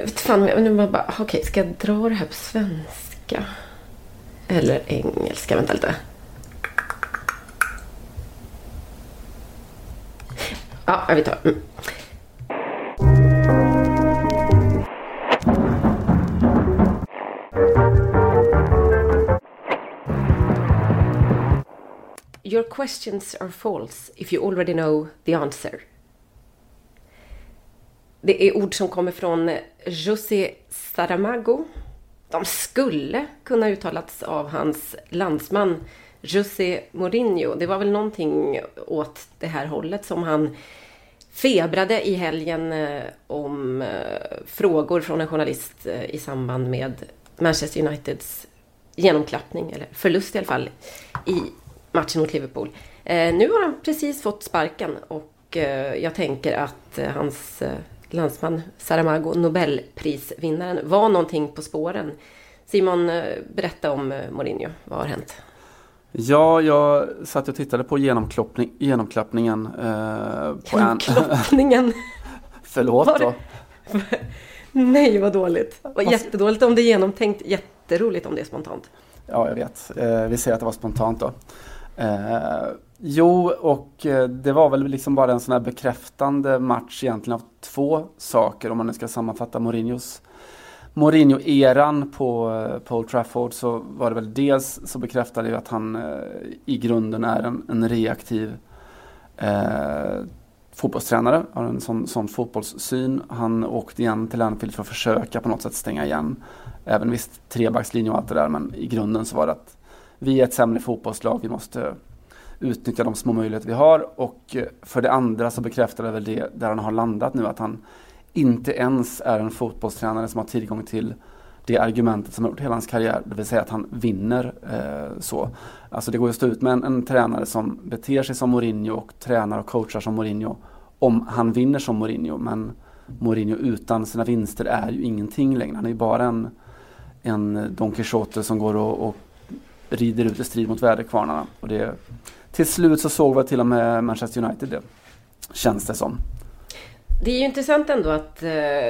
vet fan, men nu bara, okej, okay, ska jag dra det här på svenska? Eller engelska? Vänta lite. Ja, vi tar. Mm. Your questions are false if you already know the answer. Det är ord som kommer från José Saramago. De skulle kunna uttalats av hans landsman José Mourinho. Det var väl någonting åt det här hållet som han febrade i helgen eh, om eh, frågor från en journalist eh, i samband med Manchester Uniteds genomklappning, eller förlust i alla fall, i matchen mot Liverpool. Nu har han precis fått sparken och jag tänker att hans landsman Saramago, Nobelprisvinnaren, var någonting på spåren. Simon, berätta om Mourinho. Vad har hänt? Ja, jag satt och tittade på genomklappning, genomklappningen. Eh, på genomklappningen? Förlåt då. Nej, vad dåligt. Vad jättedåligt om det är genomtänkt. Jätteroligt om det är spontant. Ja, jag vet. Eh, vi säger att det var spontant då. Eh, jo, och eh, det var väl liksom bara en sån här bekräftande match egentligen av två saker om man nu ska sammanfatta Mourinhos Mourinho-eran på, eh, på Old Trafford så var det väl dels så bekräftade ju att han eh, i grunden är en, en reaktiv eh, fotbollstränare, har en sån, sån fotbollssyn. Han åkte igen till Anfield för att försöka på något sätt stänga igen. Även visst trebackslinje och allt det där men i grunden så var det att vi är ett sämre fotbollslag, vi måste utnyttja de små möjligheter vi har och eh, för det andra så bekräftar det väl det där han har landat nu att han inte ens är en fotbollstränare som har tillgång till det argumentet som har gjort hela hans karriär, det vill säga att han vinner eh, så. Alltså det går att stå ut med en, en, tränare som beter sig som Mourinho och tränar och coachar som Mourinho om han vinner som Mourinho. Men Mourinho utan sina vinster är ju ingenting längre. Han är ju bara en, en Don Quijote som går och, och rider ut i strid mot väderkvarnarna. Och det, till slut så såg vi till och med Manchester United det, känns det som. Det är ju intressant ändå att, eh,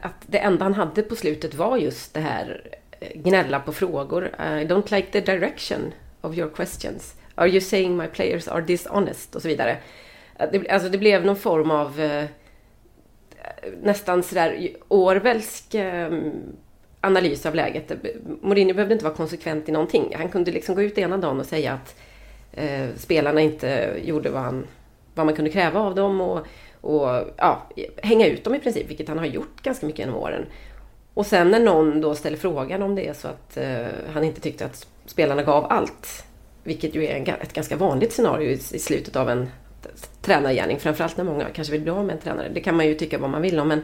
att det enda han hade på slutet var just det här eh, gnälla på frågor. I don't like the direction of your questions. Are you saying my players are dishonest? Och så vidare. Eh, alltså det blev någon form av nästan sådär Orwellsk ehm, analys av läget. Mourinho behövde inte vara konsekvent i någonting. Han kunde liksom gå ut ena dagen och säga att eh, spelarna inte gjorde vad, han, vad man kunde kräva av dem och och ja, hänga ut dem i princip, vilket han har gjort ganska mycket genom åren. Och sen när någon då ställer frågan om det är så att eh, han inte tyckte att spelarna gav allt, vilket ju är en, ett ganska vanligt scenario i, i slutet av en tränargärning, framförallt när många kanske vill bli av med en tränare. Det kan man ju tycka vad man vill om, men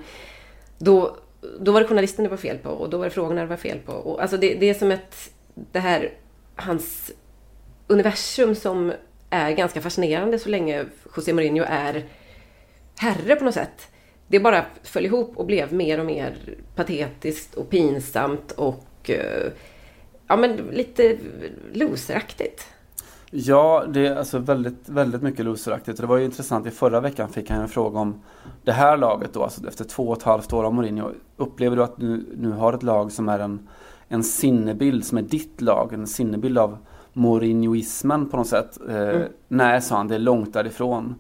då, då var det journalisten det var fel på och då var det frågorna det var fel på. Och, alltså det, det är som ett, det här, hans universum som är ganska fascinerande så länge José Mourinho är herre på något sätt. Det bara föll ihop och blev mer och mer patetiskt och pinsamt och eh, ja, men lite loseraktigt. Ja, det är alltså väldigt, väldigt mycket loseraktigt. Det var ju intressant, i förra veckan fick han en fråga om det här laget då, alltså efter två och ett halvt år av Mourinho. Upplever du att du nu har ett lag som är en, en sinnebild, som är ditt lag, en sinnebild av Mourinhoismen på något sätt? Eh, mm. Nej, sa han, det är långt därifrån.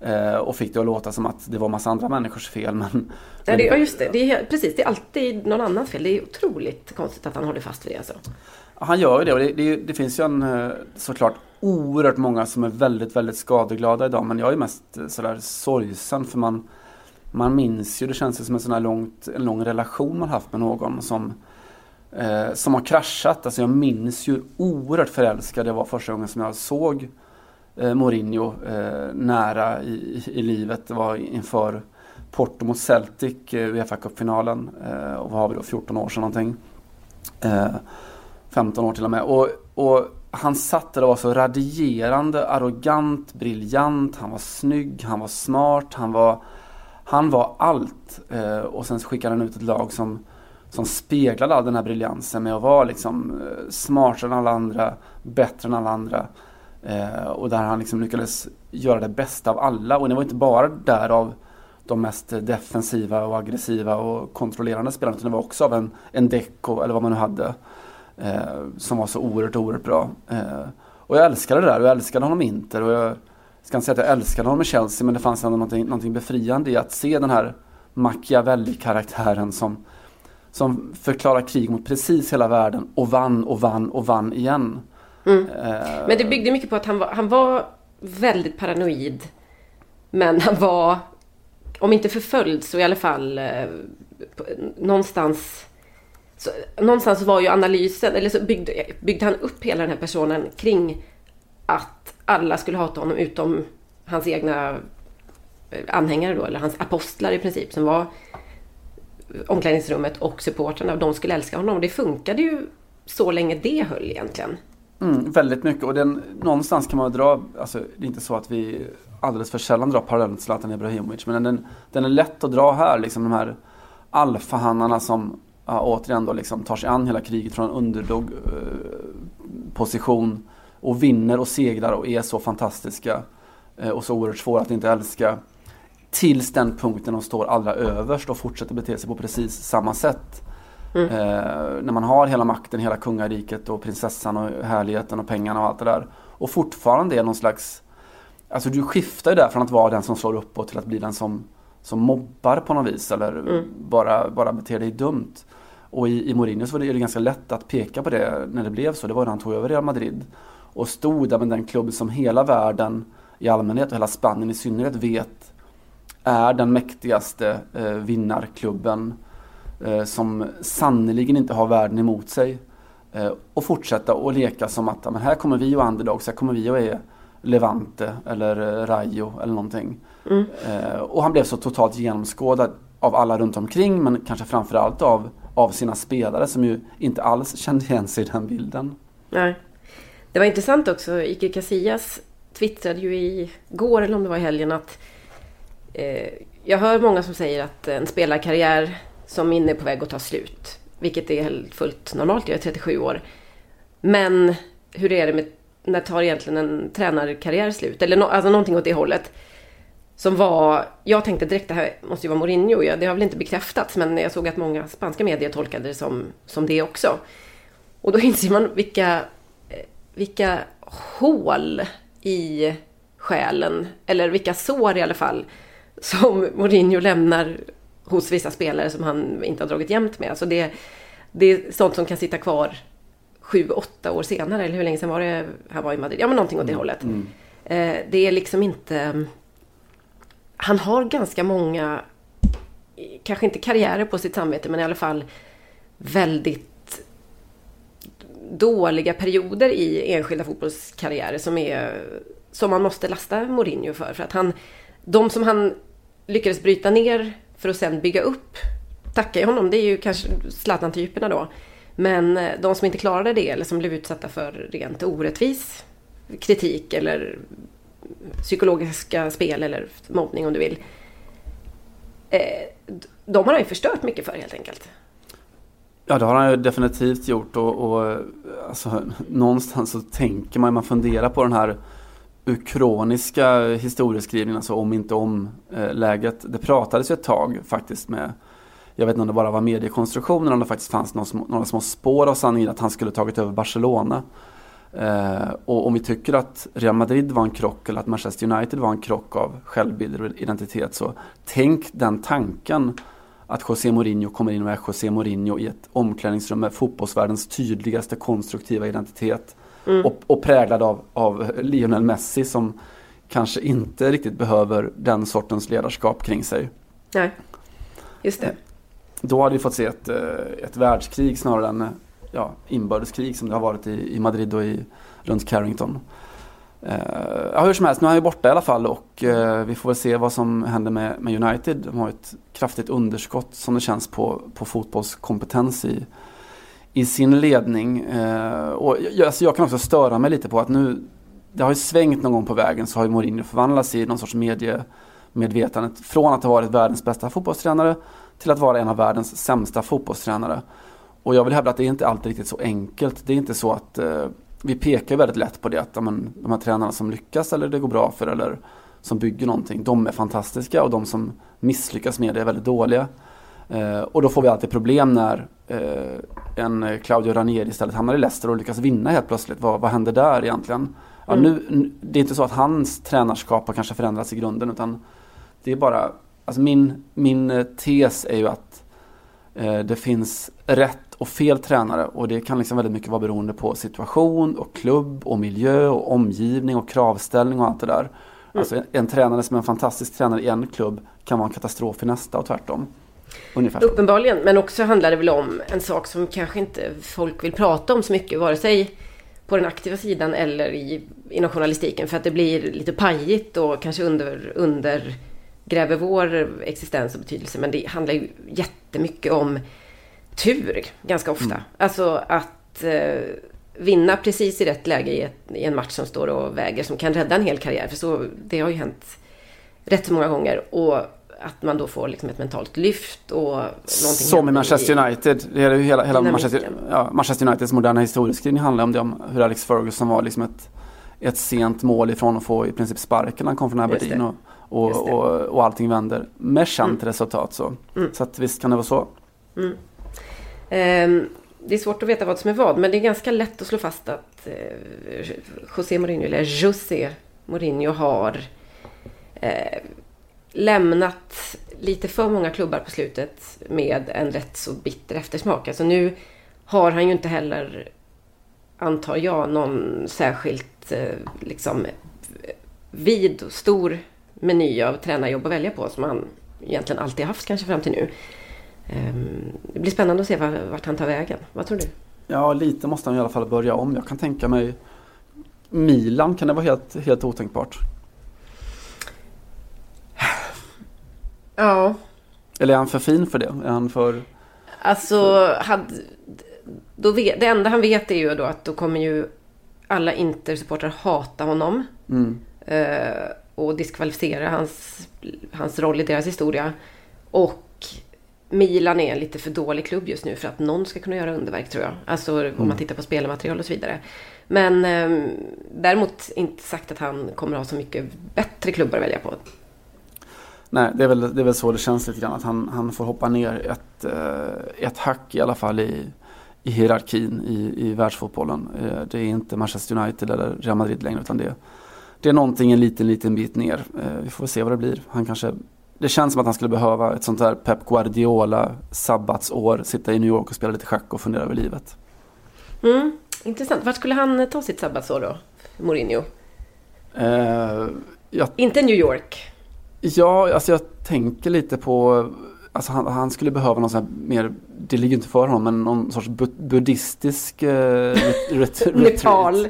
Eh, och fick det att låta som att det var massa andra människors fel. Men, ja, det, ja just det. det är, precis, det är alltid någon annans fel. Det är otroligt konstigt att han håller fast vid det. Alltså. Han gör ju det och det, det, det, finns ju en, eh, såklart oerhört många som är väldigt, väldigt skadeglada idag. Men jag är mest eh, sådär sorgsen för man, man minns ju, det känns ju som en sån här långt, en lång relation man haft med någon som eh, som har kraschat. Alltså jag minns ju oerhört förälskad jag var första gången som jag såg eh, Mourinho eh, nära i, i livet. Det var inför Porto mot Celtic, eh, Uefa Cup-finalen. Eh, och vad har vi då, 14 år sedan någonting. Eh, 15 år till och med. Och, och han satt där och var så radierande, arrogant, briljant. Han var snygg, han var smart, han var, han var allt. Eh, och sen skickade han ut ett lag som, som speglade all den här briljansen med att vara liksom eh, smartare än alla andra, bättre än alla andra. Eh, och där han liksom lyckades göra det bästa av alla. Och det var inte bara därav de mest defensiva och aggressiva och kontrollerande spelarna. Utan det var också av en, en Deco eller vad man nu hade. Eh, som var så oerhört, oerhört bra. Eh, och jag älskade det där och jag älskade honom Inter. Och jag ska inte säga att jag älskade honom i Chelsea men det fanns ändå någonting, någonting befriande i att se den här Machiavelli-karaktären som, som förklarar krig mot precis hela världen och vann och vann och vann igen. Mm. Eh, men det byggde mycket på att han var, han var väldigt paranoid. Men han var, om inte förföljd så i alla fall eh, någonstans så, någonstans var ju analysen, eller så byggde, byggde han upp hela den här personen kring att alla skulle hata honom utom hans egna eh, anhängare då, eller hans apostlar i princip, som var omklädningsrummet och supportrarna. De skulle älska honom. Det funkade ju så länge det höll egentligen. Mm, väldigt mycket och den, någonstans kan man dra, alltså det är inte så att vi alldeles för sällan drar parallellen till Zlatan Ibrahimovic, men den, den är lätt att dra här, liksom de här alfahannarna som ja, återigen då liksom tar sig an hela kriget från underdog eh, position och vinner och segrar och är så fantastiska eh, och så oerhört svåra att inte älska. Tills den punkten de står allra överst och fortsätter bete sig på precis samma sätt. Mm. Eh, när man har hela makten, hela kungariket och prinsessan och härligheten och pengarna och allt det där. Och fortfarande är någon slags Alltså du skiftar ju där från att vara den som slår uppåt till att bli den som, som mobbar på något vis eller mm. bara, bara beter dig dumt. Och i, i Mourinho så var det, det ganska lätt att peka på det när det blev så. Det var när han tog över Real Madrid. Och stod där med den klubb som hela världen i allmänhet och hela Spanien i synnerhet vet är den mäktigaste eh, vinnarklubben. Eh, som sannoliken inte har världen emot sig. Eh, och fortsätta och leka som att men här kommer vi och underdogs, här kommer vi och är Levante eller eh, Rayo eller någonting. Mm. Eh, och han blev så totalt genomskådad av alla runt omkring men kanske framförallt av av sina spelare som ju inte alls kände igen sig i den bilden. Nej. Det var intressant också, Iker Casillas twittrade ju igår eller om det var i helgen att eh, jag hör många som säger att en spelarkarriär som är på väg att ta slut. Vilket är fullt normalt, jag är 37 år. Men hur är det med, när tar egentligen en tränarkarriär slut? Eller no, alltså någonting åt det hållet. Som var, jag tänkte direkt det här måste ju vara Mourinho. Ja, det har väl inte bekräftats men jag såg att många spanska medier tolkade det som, som det också. Och då inser man vilka, vilka hål i själen, eller vilka sår i alla fall, som Mourinho lämnar hos vissa spelare som han inte har dragit jämnt med. Alltså det, det är sånt som kan sitta kvar sju, åtta år senare, eller hur länge sedan var det han var i Madrid? Ja, men någonting åt det mm. hållet. Mm. Eh, det är liksom inte han har ganska många, kanske inte karriärer på sitt samvete, men i alla fall väldigt dåliga perioder i enskilda fotbollskarriärer som, är, som man måste lasta Mourinho för. För att han, de som han lyckades bryta ner för att sen bygga upp, tackar jag honom, det är ju kanske Zlatan-typerna då. Men eh, de som inte klarade det eller som blev utsatta för rent orättvis kritik eller psykologiska spel eller mobbning om du vill. Eh, de har han ju förstört mycket för helt enkelt. Ja det har han ju definitivt gjort och, och eh, alltså, någonstans så tänker man, man funderar på den här ukroniska historieskrivningen, alltså om inte om-läget. Det pratades ju ett tag faktiskt med, jag vet inte om det bara var mediekonstruktionen eller om det faktiskt fanns små, några små spår av sanningen att han skulle tagit över Barcelona. Eh, och om vi tycker att Real Madrid var en krock eller att Manchester United var en krock av självbild och identitet så tänk den tanken att José Mourinho kommer in och är José Mourinho i ett omklädningsrum med fotbollsvärldens tydligaste konstruktiva identitet mm. och, och, präglad av, av Lionel Messi som kanske inte riktigt behöver den sortens ledarskap kring sig. Nej, just det. Då hade vi fått se ett, eh, ett världskrig snarare än eh, ja, inbördeskrig som det har varit i, i Madrid och i, runt Carrington. Uh, ja, hur som helst, nu är han ju borta i alla fall och uh, vi får väl se vad som händer med, med, United. De har ett kraftigt underskott som det känns på, på fotbollskompetens i, i sin ledning. Uh, och jag, alltså jag kan också störa mig lite på att nu, det har ju svängt någon gång på vägen så har ju Mourinho förvandlats i någon sorts mediemedvetandet. Från att ha varit världens bästa fotbollstränare till att vara en av världens sämsta fotbollstränare. Och jag vill hävda att det är inte alltid riktigt så enkelt. Det är inte så att eh, vi pekar väldigt lätt på det att men, de här tränarna som lyckas eller det går bra för eller som bygger någonting, de är fantastiska och de som misslyckas med det är väldigt dåliga. Eh, och då får vi alltid problem när eh, en Claudio Ranieri istället hamnar i Leicester och lyckas vinna helt plötsligt. Vad, vad händer där egentligen? Ja, mm. nu, det är inte så att hans tränarskap har kanske förändrats i grunden utan det är bara, alltså min, min eh, tes är ju att eh, det finns rätt och fel tränare och det kan liksom väldigt mycket vara beroende på situation och klubb och miljö och omgivning och kravställning och allt det där. Mm. Alltså en, en tränare som är en fantastisk tränare i en klubb kan vara en katastrof i nästa och tvärtom. Ungefär. Uppenbarligen, men också handlar det väl om en sak som kanske inte folk vill prata om så mycket, vare sig på den aktiva sidan eller i, inom journalistiken. För att det blir lite pajigt och kanske under, undergräver vår existens och betydelse. Men det handlar ju jättemycket om tur ganska ofta. Mm. Alltså att eh, vinna precis i rätt läge i, ett, i, en match som står och väger som kan rädda en hel karriär. För så, det har ju hänt rätt så många gånger. Och att man då får liksom ett mentalt lyft och Som i Manchester United. Det är ju hela, hela Manchester, ja, Manchester Uniteds moderna historieskrivning handlar om det, om hur Alex Ferguson var liksom ett, ett sent mål ifrån att få i princip sparken när han kom från Aberdeen. Och, och, och, och allting vänder med känt mm. resultat. Så, mm. så att visst kan det vara så. Mm. Um, det är svårt att veta vad som är vad, men det är ganska lätt att slå fast att eh, José Mourinho, eller José Mourinho har eh, lämnat lite för många klubbar på slutet med en rätt så bitter eftersmak. Alltså nu har han ju inte heller, antar jag, någon särskilt eh, liksom vid och stor meny av tränarjobb att välja på som han egentligen alltid haft kanske fram till nu. Ehm, det blir spännande att se vart han tar vägen. Vad tror du? Ja, lite måste han i alla fall börja om. Jag kan tänka mig Milan kan det vara helt, helt otänkbart. Ja. Eller är han för fin för det? Är han för... Alltså, hade, då vet, det enda han vet är ju då att då kommer ju alla Inter-supportrar hata honom. Mm. Eh, och diskvalificera hans, hans roll i deras historia. Och Milan är en lite för dålig klubb just nu för att någon ska kunna göra underverk tror jag. Alltså mm. om man tittar på spelmaterial och så vidare. Men eh, däremot inte sagt att han kommer ha så mycket bättre klubbar att välja på. Nej, det är, väl, det är väl så det känns lite grann. Att han, han får hoppa ner ett, eh, ett hack i alla fall i, i hierarkin i, i världsfotbollen. Eh, det är inte Manchester United eller Real Madrid längre utan det, det är någonting en liten, liten bit ner. Eh, vi får se vad det blir. Han kanske, det känns som att han skulle behöva ett sånt där Pep Guardiola sabbatsår. Sitta i New York och spela lite schack och fundera över livet. Mm, intressant. Vart skulle han ta sitt sabbatsår då? Mourinho? Eh, jag... Inte New York? Ja, alltså jag tänker lite på Alltså han, han, skulle behöva någon sån här mer, det ligger inte för honom, men någon sorts bu buddhistisk eh, ret Nepal.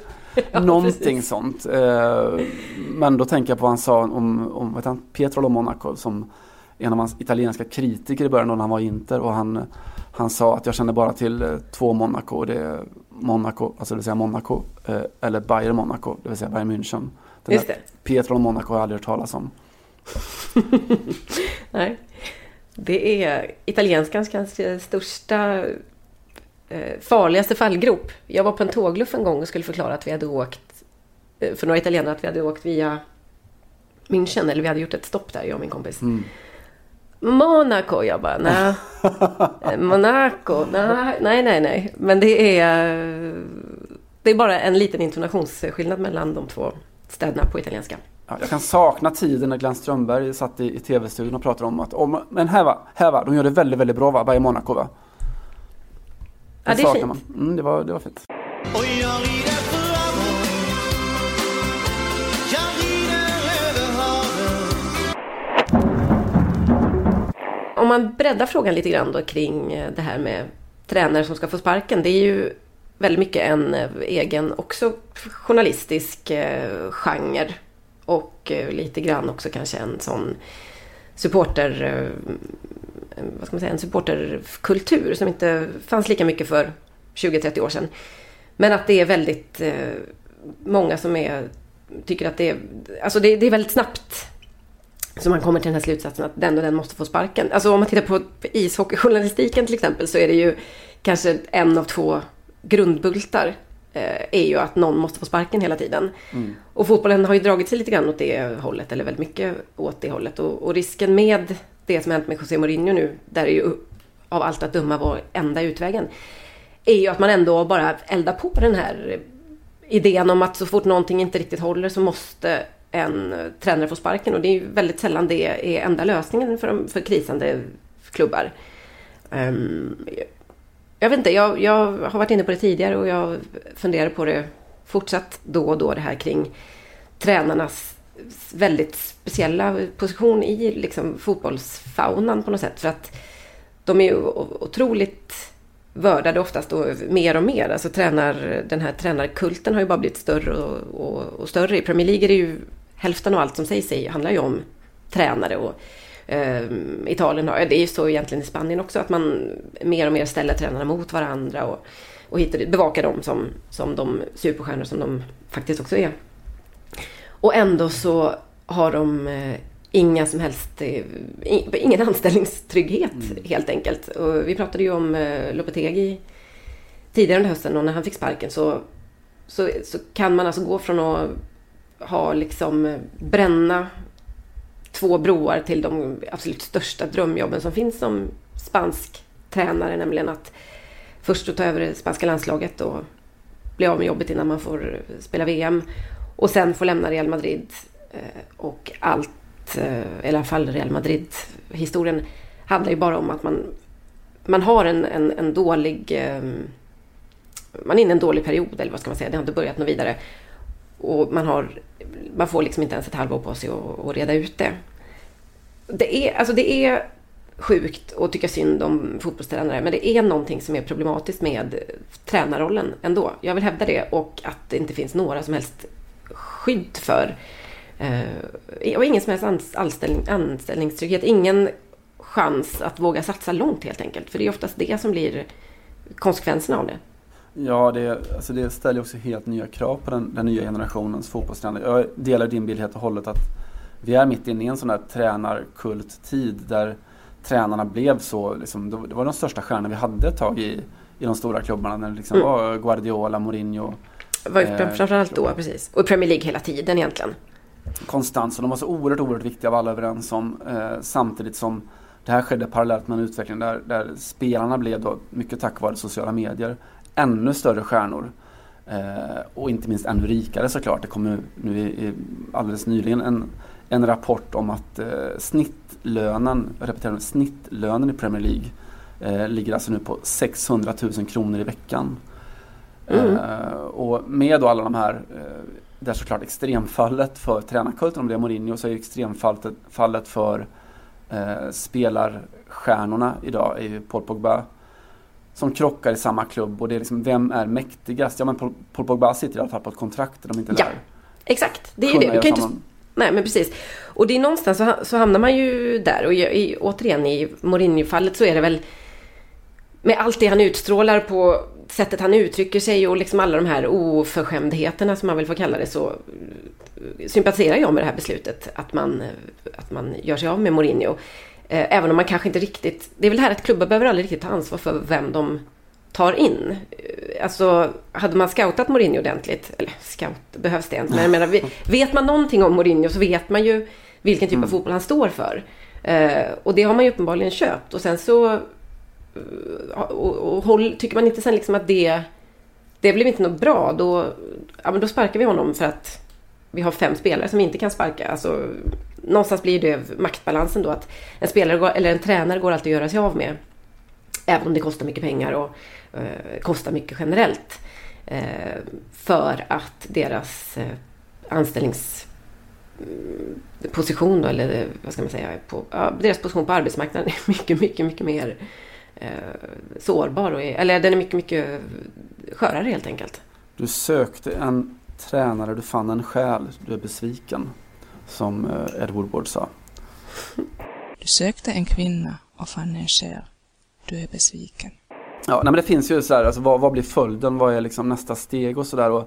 Ja, Någonting precis. sånt. Eh, men då tänker jag på vad han sa om, om vet han, Pietro Monaco som en av hans italienska kritiker i början då när han var i Inter och han, han sa att jag känner bara till eh, två Monaco. Det är Monaco, alltså det vill säga Monaco, eh, eller Bayern Monaco, det vill säga Bayern München. Den Just det. Pietro Monaco har jag aldrig hört talas om. Nej. Det är italienskans kanske största farligaste fallgrop. Jag var på en tågluff en gång och skulle förklara att vi hade åkt eh, för några italienare att vi hade åkt via München, eller vi hade gjort ett stopp där, jag och min kompis. Mm. Monaco, jag bara, nej. Eh, Monaco, nej, nej, nej, nej. Men det är, det är bara en liten intonationsskillnad mellan de två städerna på italienska. Ja, jag kan sakna tiden när Glenn Strömberg satt i, i tv-studion och pratade om att om, men här va, här va, de gör det väldigt, väldigt bra va, Bayern Monaco va. Det ja, det är fint. Man. Mm, det, var, det var fint. Om man breddar frågan lite grann då kring eh, det här med tränare som ska få sparken. Det är ju väldigt mycket en eh, egen också journalistisk eh, genre och eh, lite grann också kanske en sån supporter... Eh, vad ska man säga? En supporterkultur som inte fanns lika mycket för 20-30 år sedan. Men att det är väldigt eh, många som är, tycker att det är... Alltså det, det är väldigt snabbt så man kommer till den här slutsatsen att den och den måste få sparken. Alltså om man tittar på ishockeyjournalistiken till exempel så är det ju kanske en av två grundbultar eh, är ju att någon måste få sparken hela tiden. Mm. Och fotbollen har ju dragit sig lite grann åt det hållet, eller väldigt mycket åt det hållet. Och, och risken med det som hänt med José Mourinho nu, där är ju av allt att döma var enda utvägen, är ju att man ändå bara eldar på den här idén om att så fort någonting inte riktigt håller så måste en tränare få sparken. Och det är ju väldigt sällan det är enda lösningen för, för krisande klubbar. Um, jag vet inte, jag, jag har varit inne på det tidigare och jag funderar på det fortsatt då och då det här kring tränarnas väldigt speciella position i liksom fotbollsfaunan på något sätt. För att de är ju otroligt vördade oftast och mer och mer. Alltså tränar, den här tränarkulten har ju bara blivit större och, och, och större. I Premier League är det ju hälften av allt som sägs handlar ju om tränare. Och eh, Italien har, det är ju så egentligen i Spanien också, att man mer och mer ställer tränarna mot varandra och, och hittar, bevakar dem som, som de superstjärnor som de faktiskt också är. Och ändå så har de eh, inga som helst, eh, ingen anställningstrygghet mm. helt enkelt. Och vi pratade ju om eh, Lopetegi tidigare under hösten och när han fick sparken så, så, så kan man alltså gå från att ha liksom bränna två broar till de absolut största drömjobben som finns som spansk tränare, nämligen att först ta över det spanska landslaget och bli av med jobbet innan man får spela VM och sen få lämna Real Madrid eh, och allt eh, eller i alla fall Real Madrid-historien, handlar ju bara om att man, man har en, en, en dålig... Eh, man är inne i en dålig period, eller vad ska man säga, det har inte börjat något vidare. Och man, har, man får liksom inte ens ett halvår på sig att, att reda ut det. Det är, alltså det är sjukt att tycka synd om fotbollstränare, men det är någonting som är problematiskt med tränarrollen ändå. Jag vill hävda det och att det inte finns några som helst skydd för Eh, och ingen som helst anställning, anställningstrygghet. Ingen chans att våga satsa långt helt enkelt. För det är oftast det som blir konsekvenserna av det. Ja, det, alltså det ställer också helt nya krav på den, den nya generationens fotbollstränare. Jag delar din bild helt och hållet att vi är mitt inne i en sån här tränarkulttid där tränarna blev så, liksom, det var de största stjärnorna vi hade ett tag i, i de stora klubbarna. När det liksom mm. var Guardiola, Mourinho. Var ju eh, framförallt då, precis. Och Premier League hela tiden egentligen konstant. Så de var så oerhört, oerhört viktiga var alla överens om. Eh, samtidigt som det här skedde parallellt med en utveckling där, där spelarna blev då, mycket tack vare sociala medier, ännu större stjärnor. Eh, och inte minst ännu rikare såklart. Det kom nu i, alldeles nyligen en, en rapport om att eh, snittlönen, jag repeterar snittlönen i Premier League eh, ligger alltså nu på 600 000 kronor i veckan. Mm. Eh, och med då alla de här eh, där såklart extremfallet för tränarkulten, om det är Mourinho, så är extremfallet fallet för eh, spelarstjärnorna idag är ju Paul Pogba som krockar i samma klubb och det är liksom, vem är mäktigast? Ja men Paul, Paul Pogba sitter i alla fall på ett kontrakt de inte Ja, exakt. Det är ju det. Du kan inte... Nej men precis. Och det är någonstans så, så hamnar man ju där och i, återigen i Mourinho-fallet så är det väl med allt det han utstrålar på sättet han uttrycker sig och liksom alla de här oförskämdheterna som man vill få kalla det så sympatiserar jag med det här beslutet att man, att man gör sig av med Mourinho. Eh, även om man kanske inte riktigt... Det är väl det här att klubbar behöver aldrig riktigt ta ansvar för vem de tar in. Eh, alltså, hade man scoutat Mourinho ordentligt, eller scout, behövs det inte, men jag menar, vet man någonting om Mourinho så vet man ju vilken typ av mm. fotboll han står för. Eh, och det har man ju uppenbarligen köpt. Och sen så och, och håll, tycker man inte sen liksom att det, det blev inte något bra, då, ja, men då sparkar vi honom för att vi har fem spelare som inte kan sparka. Alltså, någonstans blir det maktbalansen då att en spelare går, eller en tränare går alltid att göra sig av med. Även om det kostar mycket pengar och eh, kostar mycket generellt. Eh, för att deras eh, anställningsposition mm, då, eller vad ska man säga, på, ja, deras position på arbetsmarknaden är mycket, mycket, mycket mer eh, sårbar. Och är, eller den är mycket, mycket skörare helt enkelt. Du sökte en tränare, du fann en själ, du är besviken. Som eh, Ed Woodward sa. Du sökte en kvinna och fann en själ. Du är besviken. Ja, nej, men det finns ju så här, alltså, vad, vad blir följden? Vad är liksom nästa steg och sådär.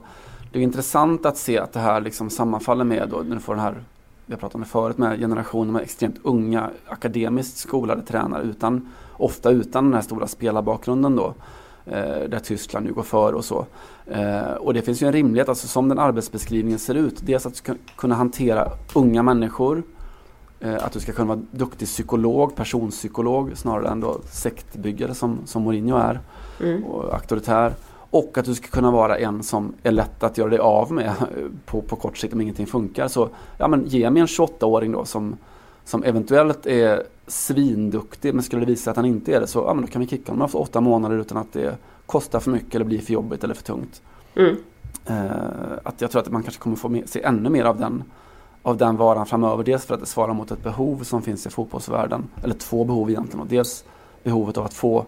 Det är intressant att se att det här liksom sammanfaller med då, när du får den här, vi har pratat om det förut, med generationer med extremt unga akademiskt skolade tränare utan ofta utan den här stora spelarbakgrunden då. Eh, där Tyskland nu går före och så. Eh, och det finns ju en rimlighet, alltså som den arbetsbeskrivningen ser ut. Dels att du ska kunna hantera unga människor. Eh, att du ska kunna vara duktig psykolog, personpsykolog snarare än då sektbyggare som, som Mourinho är. Mm. Och auktoritär. Och att du ska kunna vara en som är lätt att göra dig av med på, på kort sikt om ingenting funkar. Så ja, men ge mig en 28-åring då som, som eventuellt är svinduktig men skulle det visa att han inte är det så ja, men då kan vi kicka honom efter åtta månader utan att det kostar för mycket eller blir för jobbigt eller för tungt. Mm. Eh, att jag tror att man kanske kommer få se ännu mer av den, av den varan framöver. Dels för att det svarar mot ett behov som finns i fotbollsvärlden. Eller två behov egentligen. Och dels behovet av att få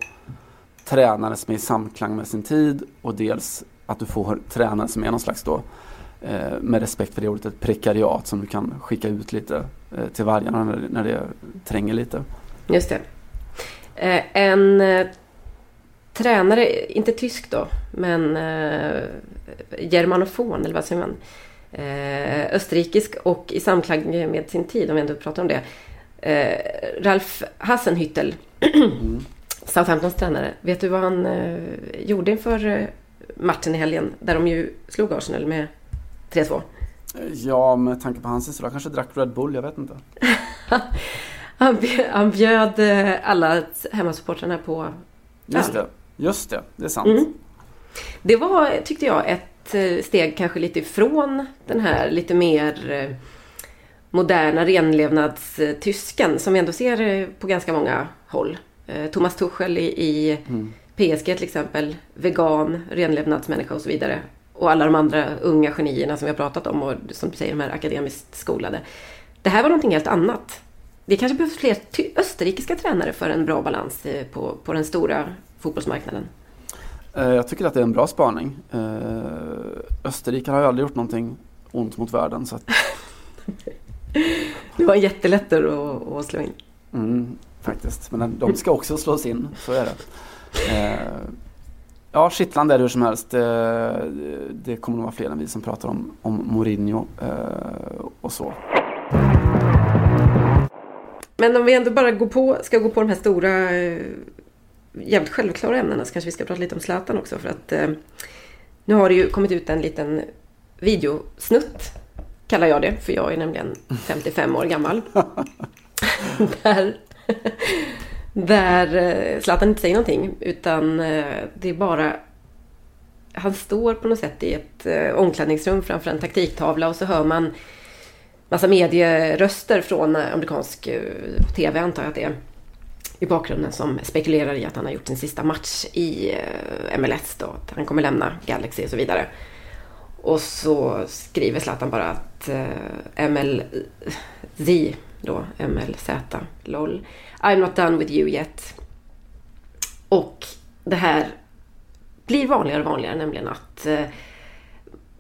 tränare som är i samklang med sin tid och dels att du får tränare som är någon slags då med respekt för det ordet, ett prekariat som du kan skicka ut lite eh, till vargarna när, när det tränger lite. Just det. Eh, en eh, tränare, inte tysk då, men eh, germanofon eller vad säger man? Eh, österrikisk och i samklang med sin tid om vi ändå pratar om det. Eh, Ralf Hassenhüttel, mm. Southamptons tränare. Vet du vad han eh, gjorde inför eh, matchen i helgen? Där de ju slog Arsenal med 3-2. Ja, med tanke på hans historia kanske drack Red Bull, jag vet inte. han, bjöd, han bjöd eh, alla hemmasupportrarna på Just det, just det, det är sant. Mm. Det var, tyckte jag, ett eh, steg kanske lite ifrån den här lite mer eh, moderna renlevnadstysken som vi ändå ser på ganska många håll. Thomas Tuchel i, i mm. PSG till exempel, vegan, renlevnadsmänniska och så vidare och alla de andra unga genierna som vi har pratat om och som du säger, de här akademiskt skolade. Det här var någonting helt annat. Det kanske behövs fler österrikiska tränare för en bra balans eh, på, på den stora fotbollsmarknaden. Eh, jag tycker att det är en bra spaning. Eh, Österrike har ju aldrig gjort någonting ont mot världen. Så att... det var jättelätt att, att slå in. Mm, faktiskt, men de ska också slås in, så är det. Ja, kittlande är det hur som helst. Det, det kommer nog vara fler än vi som pratar om, om Mourinho eh, och så. Men om vi ändå bara går på, ska gå på de här stora, eh, jävligt självklara ämnena så kanske vi ska prata lite om Zlatan också. För att eh, nu har det ju kommit ut en liten videosnutt, kallar jag det, för jag är nämligen 55 år gammal. där där eh, Zlatan inte säger någonting utan eh, det är bara han står på något sätt i ett eh, omklädningsrum framför en taktiktavla och så hör man massa medieröster från amerikansk TV antar jag att det är i bakgrunden som spekulerar i att han har gjort sin sista match i MLS då. Att han kommer lämna Galaxy och så vidare. Och så skriver Zlatan bara att MLZ då, MLZ, LOL I'm not done with you yet. Och det här blir vanligare och vanligare, nämligen att eh,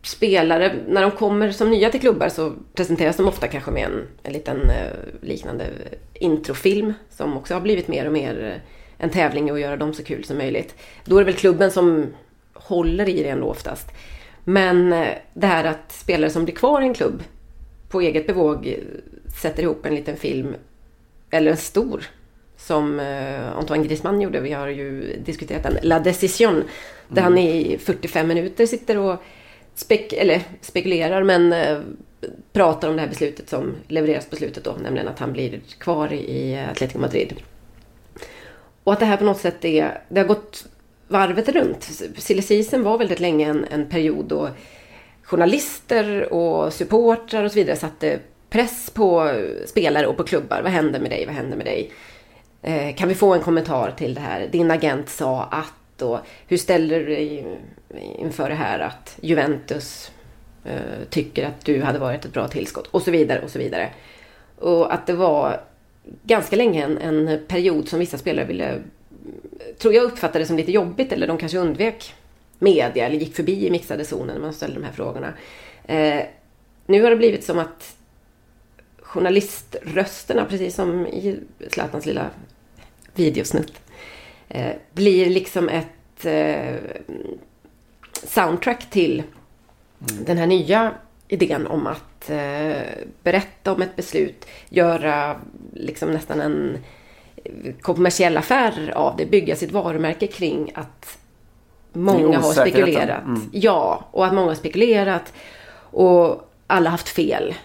spelare, när de kommer som nya till klubbar så presenteras de ofta kanske med en, en liten eh, liknande introfilm som också har blivit mer och mer eh, en tävling att göra dem så kul som möjligt. Då är det väl klubben som håller i det ändå oftast. Men eh, det här att spelare som blir kvar i en klubb på eget bevåg eh, sätter ihop en liten film eller en stor, som eh, Antoine Griezmann gjorde. Vi har ju diskuterat den, La Decision, där mm. han i 45 minuter sitter och spek eller spekulerar, men eh, pratar om det här beslutet som levereras på slutet då, nämligen att han blir kvar i Atletico Madrid. Och att det här på något sätt är, det har gått varvet runt. Silly var väldigt länge en, en period då journalister och supportrar och så vidare satte press på spelare och på klubbar. Vad händer med dig? Vad händer med dig? Eh, kan vi få en kommentar till det här? Din agent sa att och hur ställer du dig inför det här att Juventus eh, tycker att du hade varit ett bra tillskott och så vidare och så vidare. Och att det var ganska länge en, en period som vissa spelare ville, tror jag uppfattade som lite jobbigt eller de kanske undvek media eller gick förbi i mixade zonen när man ställde de här frågorna. Eh, nu har det blivit som att journaliströsterna, precis som i Zlatans lilla videosnutt, eh, blir liksom ett eh, soundtrack till mm. den här nya idén om att eh, berätta om ett beslut, göra liksom nästan en kommersiell affär av det, bygga sitt varumärke kring att många har spekulerat. Mm. Ja, och att många har spekulerat. Och alla haft fel.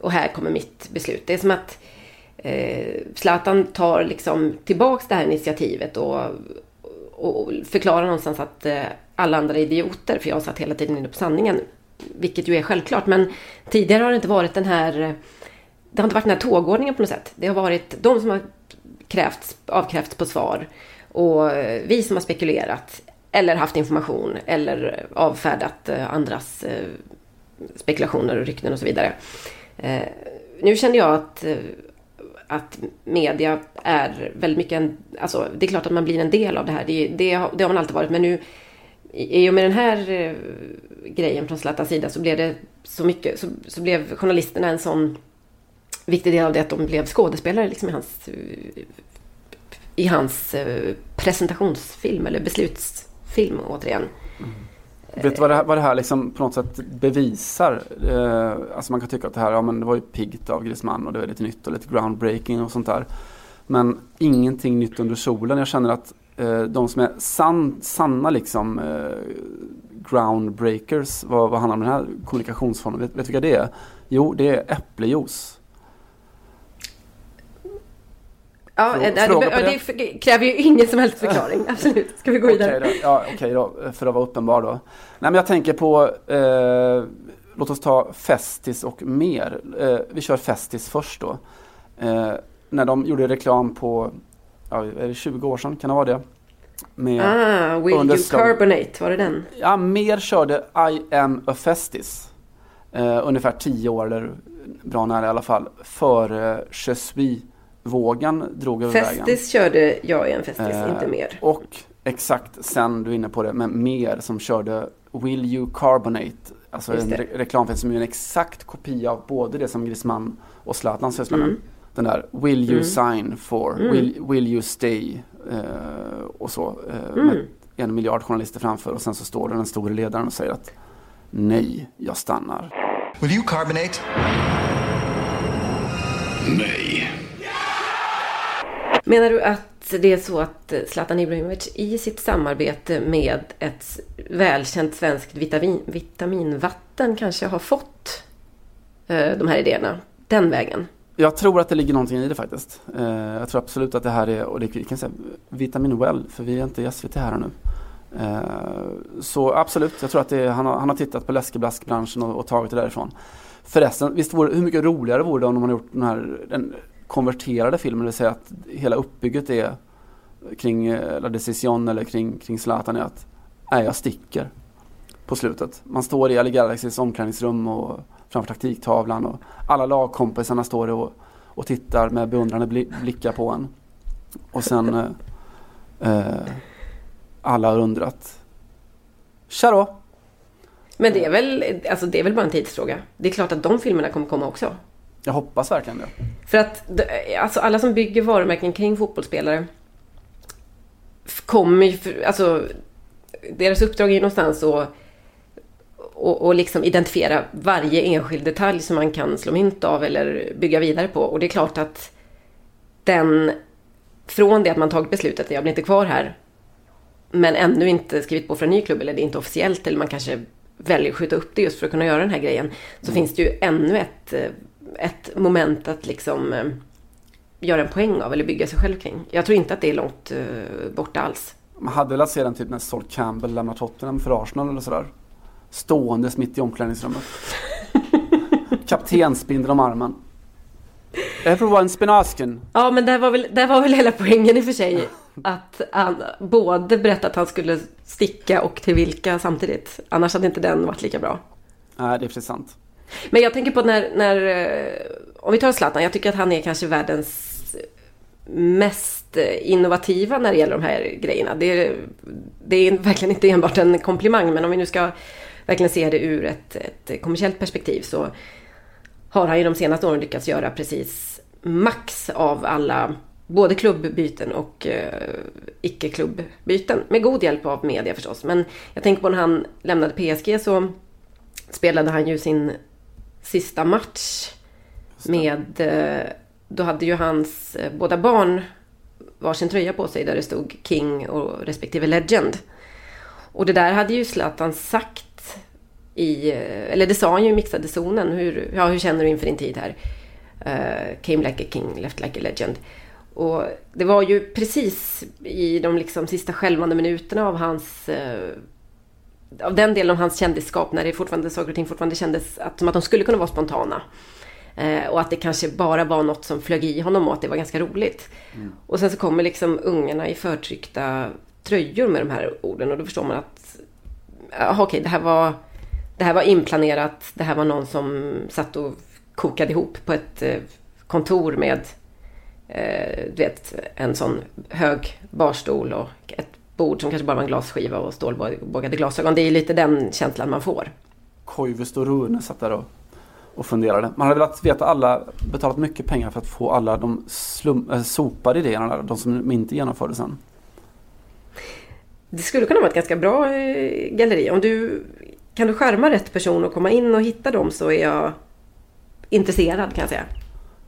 Och här kommer mitt beslut. Det är som att eh, Zlatan tar liksom tillbaks det här initiativet och, och förklarar någonstans att eh, alla andra är idioter. För jag satt hela tiden inne på sanningen. Vilket ju är självklart. Men tidigare har det inte varit den här... Eh, det har inte varit den här tågordningen på något sätt. Det har varit de som har krävts, avkrävts på svar. Och eh, vi som har spekulerat. Eller haft information. Eller avfärdat eh, andras spekulationer och rykten och så vidare. Eh, nu känner jag att eh, att media är väldigt mycket en... Alltså, det är klart att man blir en del av det här. Det, det, det har man alltid varit. Men nu i och med den här eh, grejen från Zlatans sida så blev det så mycket, så, så, blev journalisterna en sån viktig del av det att de blev skådespelare liksom i hans, i hans eh, presentationsfilm eller beslutsfilm återigen. Mm. Vet du vad det här, vad det här liksom på något sätt bevisar? Eh, alltså man kan tycka att det här, ja men det var ju piggt av Griezmann och det var lite nytt och lite groundbreaking och sånt där. Men ingenting nytt under solen. Jag känner att eh, de som är san, sanna liksom eh, groundbreakers, vad, vad handlar om den här kommunikationsformen? Vet, vet du vilka det är? Jo, det är äpplejuice. Ja, det, det, det, kräver ju ingen som helst förklaring. Absolut. Ska vi gå vidare? Okej då, ja, okay då, för att vara uppenbar då. Nej, men jag tänker på, eh, låt oss ta Festis och mer. Eh, vi kör Festis först då. Eh, när de gjorde reklam på, ja, är det 20 år sedan, kan det vara det? Med ah, Will You Carbonate, var det den? Ja, mer körde I am a Festis. Eh, ungefär 10 år, eller bra nära i alla fall, före eh, Je suis vågen drog över Festis vägen. körde jag i en Festis, eh, inte mer. Och exakt sen, du är inne på det, men mer som körde Will You Carbonate. Alltså en re reklamfilm som är en exakt kopia av både det som Griezmann och Zlatan sysslar med. Mm. Den där Will you mm. sign for, mm. will, will you stay eh, och så. Eh, med mm. en miljard journalister framför och sen så står det den store ledaren och säger att nej, jag stannar. Will you carbonate? Nej. Menar du att det är så att Zlatan Ibrahimovic i sitt samarbete med ett välkänt svenskt vitamin, vitaminvatten kanske har fått eh, de här idéerna den vägen? Jag tror att det ligger någonting i det faktiskt. Eh, jag tror absolut att det här är, och det kan säga Vitamin Well, för vi är inte i SVT här nu. Eh, så absolut, jag tror att är, han, har, han har tittat på läskeblaskbranschen och, och tagit det därifrån. Förresten, visst vore, hur mycket roligare vore det om man gjort den här den konverterade filmen, det vill säga att hela uppbygget är kring La Decision eller kring, kring Zlatan är att nej, jag sticker på slutet. Man står i Ali Galaxys omklädningsrum och framför taktiktavlan och alla lagkompisarna står och, och tittar med beundrande blickar på en. Och sen eh, eh, alla har undrat. Tja då! Men det är, väl, alltså det är väl bara en tidsfråga. Det är klart att de filmerna kommer komma också. Jag hoppas verkligen det. För att alltså alla som bygger varumärken kring fotbollsspelare kommer ju... Alltså, deras uppdrag är ju någonstans att och, och liksom identifiera varje enskild detalj som man kan slå mynt av eller bygga vidare på. Och det är klart att den... Från det att man tagit beslutet att jag blir inte kvar här men ännu inte skrivit på för en ny klubb eller det är inte officiellt eller man kanske väljer att skjuta upp det just för att kunna göra den här grejen. Så mm. finns det ju ännu ett eh, ett moment att liksom eh, göra en poäng av eller bygga sig själv kring. Jag tror inte att det är långt eh, borta alls. Man hade velat se den typ när Sol Campbell lämnar Tottenham för Arsenal eller sådär. Ståendes mitt i omklädningsrummet. Kaptensbindeln om armen. Everyone spinasken. Ja, men det var, väl, det var väl hela poängen i och för sig. Att han både berättade att han skulle sticka och till vilka samtidigt. Annars hade inte den varit lika bra. Nej, det är precis sant. Men jag tänker på när, när eh, om vi tar Zlatan, jag tycker att han är kanske världens mest eh, innovativa när det gäller de här grejerna. Det, det är verkligen inte enbart en komplimang, men om vi nu ska verkligen se det ur ett, ett kommersiellt perspektiv så har han ju de senaste åren lyckats göra precis max av alla både klubbbyten och uh, icke-klubbbyten. Med god hjälp av media förstås. Men jag tänker på när han lämnade PSG så spelade han ju sin sista match med... Eh, då hade ju hans eh, båda barn varsin tröja på sig där det stod King och respektive Legend. Och det där hade ju Zlatan sagt i, eller det sa han ju i mixade zonen. Hur, ja, hur känner du inför din tid här? Uh, came like a king, left like a legend. Och det var ju precis i de liksom sista skälvande minuterna av hans uh, av den delen av hans kändisskap när det fortfarande, saker och ting fortfarande kändes att, som att de skulle kunna vara spontana. Eh, och att det kanske bara var något som flög i honom och att det var ganska roligt. Mm. Och sen så kommer liksom ungarna i förtryckta tröjor med de här orden och då förstår man att okej, okay, det här var det här var inplanerat. Det här var någon som satt och kokade ihop på ett eh, kontor med eh, du vet, en sån hög barstol och ett bord som kanske bara var en glasskiva och stålbågade glasögon. Det är lite den känslan man får. Koivisto Rune satt där och, och funderade. Man hade velat veta alla, betalat mycket pengar för att få alla de slum, äh, sopade idéerna de som inte genomfördes sen. Det skulle kunna vara ett ganska bra eh, galleri. Om du kan du skärma rätt person och komma in och hitta dem så är jag intresserad kan jag säga.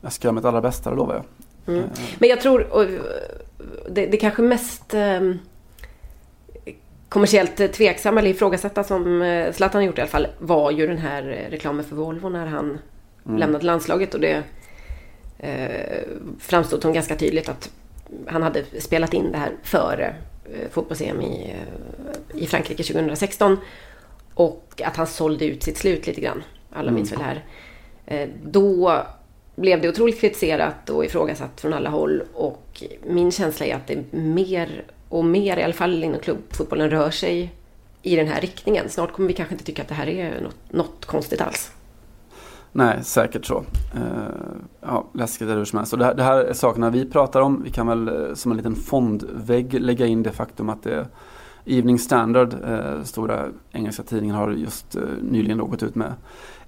Jag ska göra mitt allra bästa, det lovar jag. Mm. Men jag tror, det, det kanske mest ehm, kommersiellt tveksamma eller ifrågasatta som eh, Zlatan har gjort i alla fall var ju den här reklamen för Volvo när han mm. lämnade landslaget och det eh, framstod som ganska tydligt att han hade spelat in det här före eh, fotbolls-EM i, eh, i Frankrike 2016 och att han sålde ut sitt slut lite grann. Alla mm. minns väl det här. Eh, då blev det otroligt kritiserat och ifrågasatt från alla håll och min känsla är att det är mer och mer, i alla fall inom klubbfotbollen, rör sig i den här riktningen. Snart kommer vi kanske inte tycka att det här är något, något konstigt alls. Nej, säkert så. Eh, ja, läskigt är det hur som helst. Och det, här, det här är sakerna vi pratar om. Vi kan väl eh, som en liten fondvägg lägga in det faktum att det Evening Standard, eh, stora engelska tidningen, har just nyligen gått ut med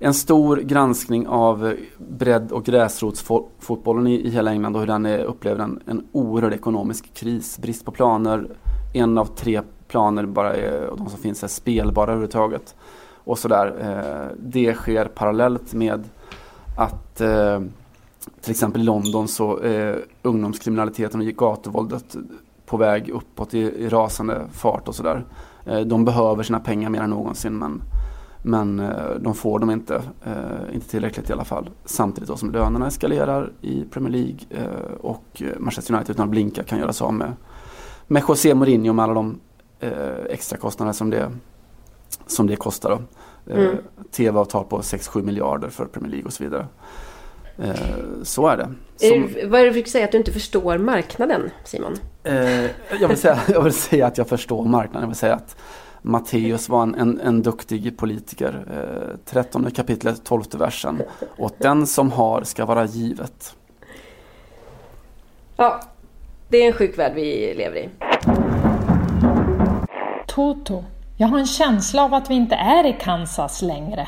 en stor granskning av bredd och gräsrotsfotbollen i, i hela England och hur den upplever en, en oerhörd ekonomisk kris. Brist på planer, en av tre planer bara är, och de som finns är spelbara överhuvudtaget. Och sådär. Eh, det sker parallellt med att eh, till exempel i London så är ungdomskriminaliteten och gatuvåldet på väg uppåt i, i rasande fart och sådär. Eh, de behöver sina pengar mer än någonsin men men eh, de får dem inte, eh, inte tillräckligt i alla fall. Samtidigt som lönerna eskalerar i Premier League eh, och Manchester United utan att blinka kan göra sig av med, med José Mourinho med alla de extra kostnader som det, som det kostar. Då. Mm. TV-avtal på 6-7 miljarder för Premier League och så vidare. Så är det. Som, vad är det du försöker säga? Att du inte förstår marknaden, Simon? jag, vill säga, jag vill säga att jag förstår marknaden. Jag vill säga att Matteus var en, en, en duktig politiker. Eh, 13 kapitlet, 12 versen. Åt den som har ska vara givet. Ja, det är en sjuk värld vi lever i. Toto, jag har en känsla av att vi inte är i Kansas längre.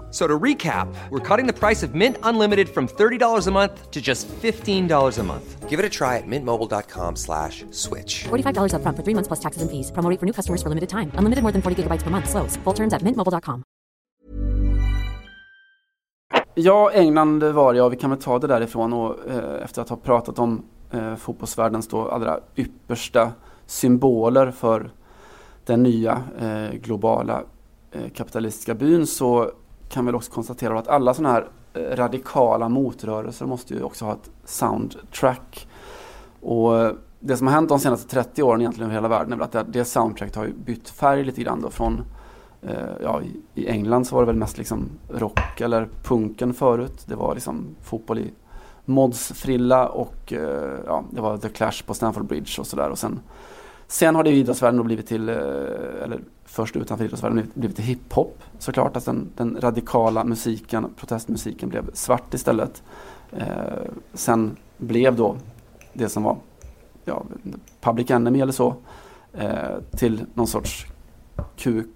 So to recap, we're cutting the price of Mint Unlimited from $30 a month to just $15 a month. Give it a try at mintmobile.com slash switch. $45 up front for three months plus taxes and fees. Promo for new customers for limited time. Unlimited more than 40 gigabytes per month. Slows. Full terms at mintmobile.com. Ja, England var jag. Vi kan väl ta det därifrån och eh, efter att ha pratat om eh, fotbollsvärldens då allra yppersta symboler för den nya eh, globala eh, kapitalistiska byn så kan väl också konstatera att alla sådana här eh, radikala motrörelser måste ju också ha ett soundtrack. Och eh, det som har hänt de senaste 30 åren egentligen över hela världen är väl att det, soundtracket har bytt färg lite grann då från eh, Ja, i England så var det väl mest liksom rock eller punken förut. Det var liksom fotboll i mods-frilla och ja, det var The Clash på Stamford Bridge och sådär. Sen, sen har det i idrottsvärlden då blivit till, eller först utanför idrottsvärlden blivit till hiphop såklart. Alltså den, den, radikala musiken, protestmusiken blev svart istället. Eh, sen blev då det som var ja, Public Enemy eller så eh, till någon sorts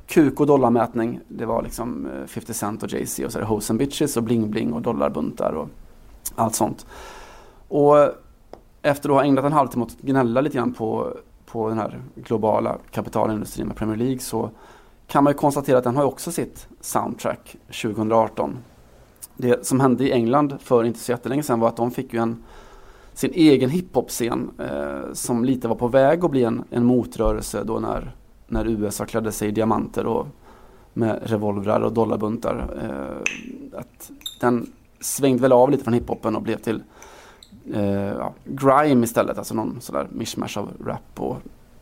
kuk, och dollarmätning. Det var liksom eh, 50 Cent och Jay-Z och så är Hose and Bitches och Bling Bling och dollarbuntar och allt sånt. Och efter att ha ägnat en halvtimme åt att gnälla lite grann på, på den här globala kapitalindustrin med Premier League så kan man ju konstatera att den har också sitt soundtrack 2018. Det som hände i England för inte så jättelänge sedan var att de fick ju en sin egen hiphop-scen eh, som lite var på väg att bli en, en motrörelse då när, när USA klädde sig i diamanter och med revolvrar och dollarbuntar. Eh, att den svängde väl av lite från hiphopen och blev till eh, ja, grime istället, alltså någon sådär mishmash av rap och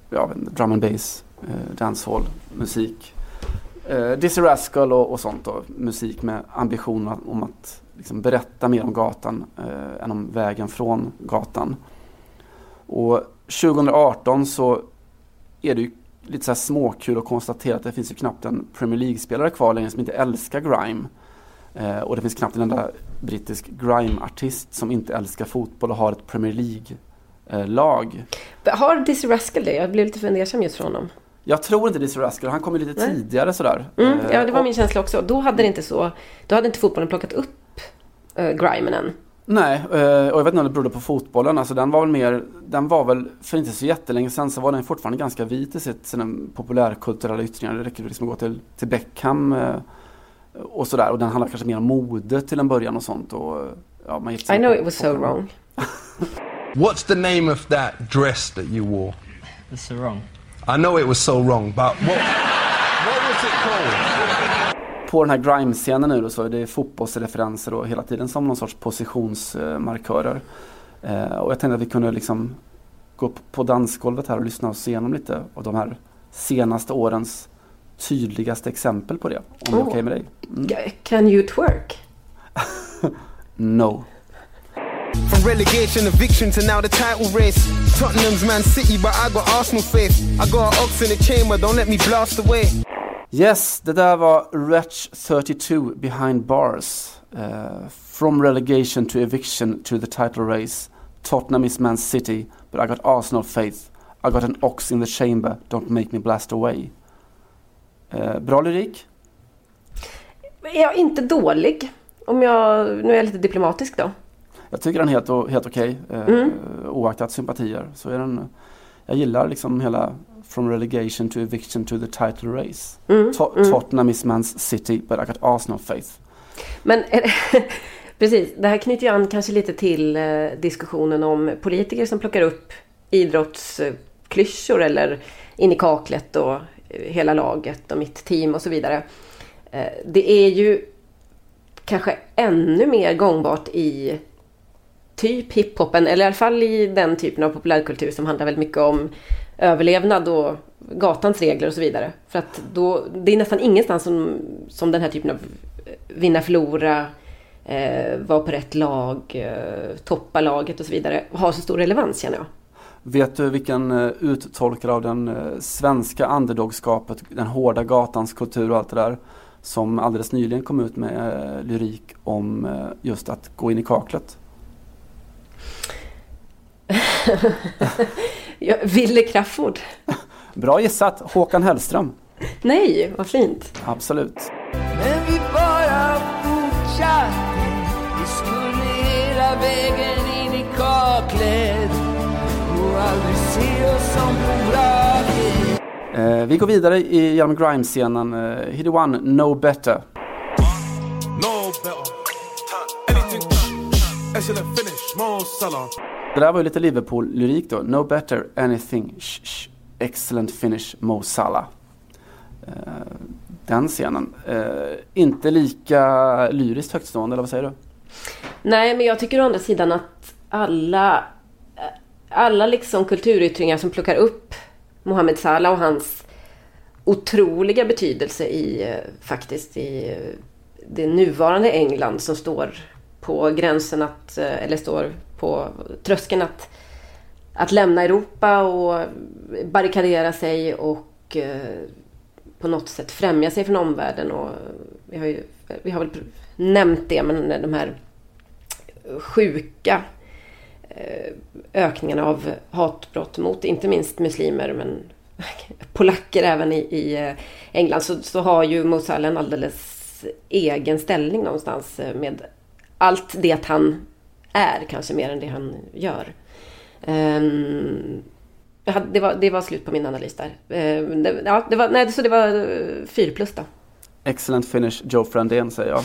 ja, drum and bass, eh, dancehall, musik. Eh, Dizzy Rascal och, och sånt då, musik med ambition om att liksom berätta mer om gatan eh, än om vägen från gatan. Och 2018 så är det ju lite så här småkul att konstatera att det finns ju knappt en Premier League-spelare kvar längre som inte älskar grime. Eh, och det finns knappt en enda brittisk grime-artist som inte älskar fotboll och har ett Premier League-lag. Eh, har Dizzy Rascal det? Jag blev lite fundersam just från honom. Jag tror inte Dizzy Rascal, han kom ju lite Nej. tidigare sådär. Mm, ja, det var min känsla också. Då hade det inte så, då hade inte fotbollen plockat upp uh, grimen än. Nej, uh, och jag vet inte om det berodde på fotbollen. Alltså den var väl mer, den var väl för inte så jättelänge sedan så var den fortfarande ganska vit i sitt, sina populärkulturella yttringar. Det räcker liksom att gå till, till Beckham och sådär. Och den handlar kanske mer om mode till en början och sånt. Och, ja, man I know it was so wrong. What's the name of that dress that you wore? The sarong. I know it was so wrong, but what, what was it called? På den här grime-scenen nu då så är det fotbollsreferenser och hela tiden som någon sorts positionsmarkörer. Eh, och jag tänkte att vi kunde liksom gå upp på dansgolvet här och lyssna oss igenom lite av de här senaste årens tydligaste exempel på det. Om oh. det är okej okay med dig? Mm. Can you twerk? no. From relegation, eviction to now the title race. Tottenham's Man City, but I got Arsenal faith. I got an ox in the chamber, don't let me blast away. Yes, det där var Wretch 32 Behind Bars. Uh, from relegation to eviction to the title race. Tottenham is Man City, but I got Arsenal faith. I got an ox in the chamber, don't make me blast away. Uh, bra lyrik? Ja, inte dålig. Om jag, nu är jag lite diplomatisk då. Jag tycker den är helt, helt okej. Okay. Eh, mm. oaktat sympatier. Så är den, jag gillar liksom hela From relegation to eviction to the title race. Mm. To mm. Tottenham is man's city but I got Arsenal faith. Men precis, det här knyter ju an kanske lite till eh, diskussionen om politiker som plockar upp idrottsklyschor eller in i kaklet och hela laget och mitt team och så vidare. Eh, det är ju kanske ännu mer gångbart i typ hiphopen, eller i alla fall i den typen av populärkultur som handlar väldigt mycket om överlevnad och gatans regler och så vidare. För att då, det är nästan ingenstans som, som den här typen av vinna, förlora, eh, vara på rätt lag, eh, toppa laget och så vidare har så stor relevans känner jag. Vet du vilken eh, uttolkare av den eh, svenska underdogskapet, den hårda gatans kultur och allt det där som alldeles nyligen kom ut med eh, lyrik om just att gå in i kaklet? Ville Crafoord. Bra gissat. Håkan Hellström. Nej, vad fint. Absolut. Men vi bara fortsatte. Vi skulle hela vägen in i kaklet aldrig se oss som eh, Vi går vidare i genom Grime-scenen. Eh, Hiddy One, No Better. No better. Anything. Excellent finish. Mo Salah. Det där var ju lite Liverpool-lyrik då. No better, anything, sh, sh, excellent finish, Mo Salah. Uh, den scenen. Uh, inte lika lyriskt högtstående, eller vad säger du? Nej, men jag tycker å andra sidan att alla, alla liksom kulturyttringar som plockar upp Mohamed Salah och hans otroliga betydelse i, eh, faktiskt, i eh, det nuvarande England som står på gränsen att, eh, eller står på tröskeln att, att lämna Europa och barrikadera sig och på något sätt främja sig från omvärlden. Och vi, har ju, vi har väl nämnt det, men de här sjuka Eh, ökningen av hatbrott mot inte minst muslimer men polacker även i, i eh, England så, så har ju Mosal en alldeles egen ställning någonstans eh, med allt det han är kanske mer än det han gör. Ehm, det, var, det var slut på min analys där. Ehm, det, ja, det var, nej, så det var eh, 4 plus då. Excellent finish Joe Frandén säger jag.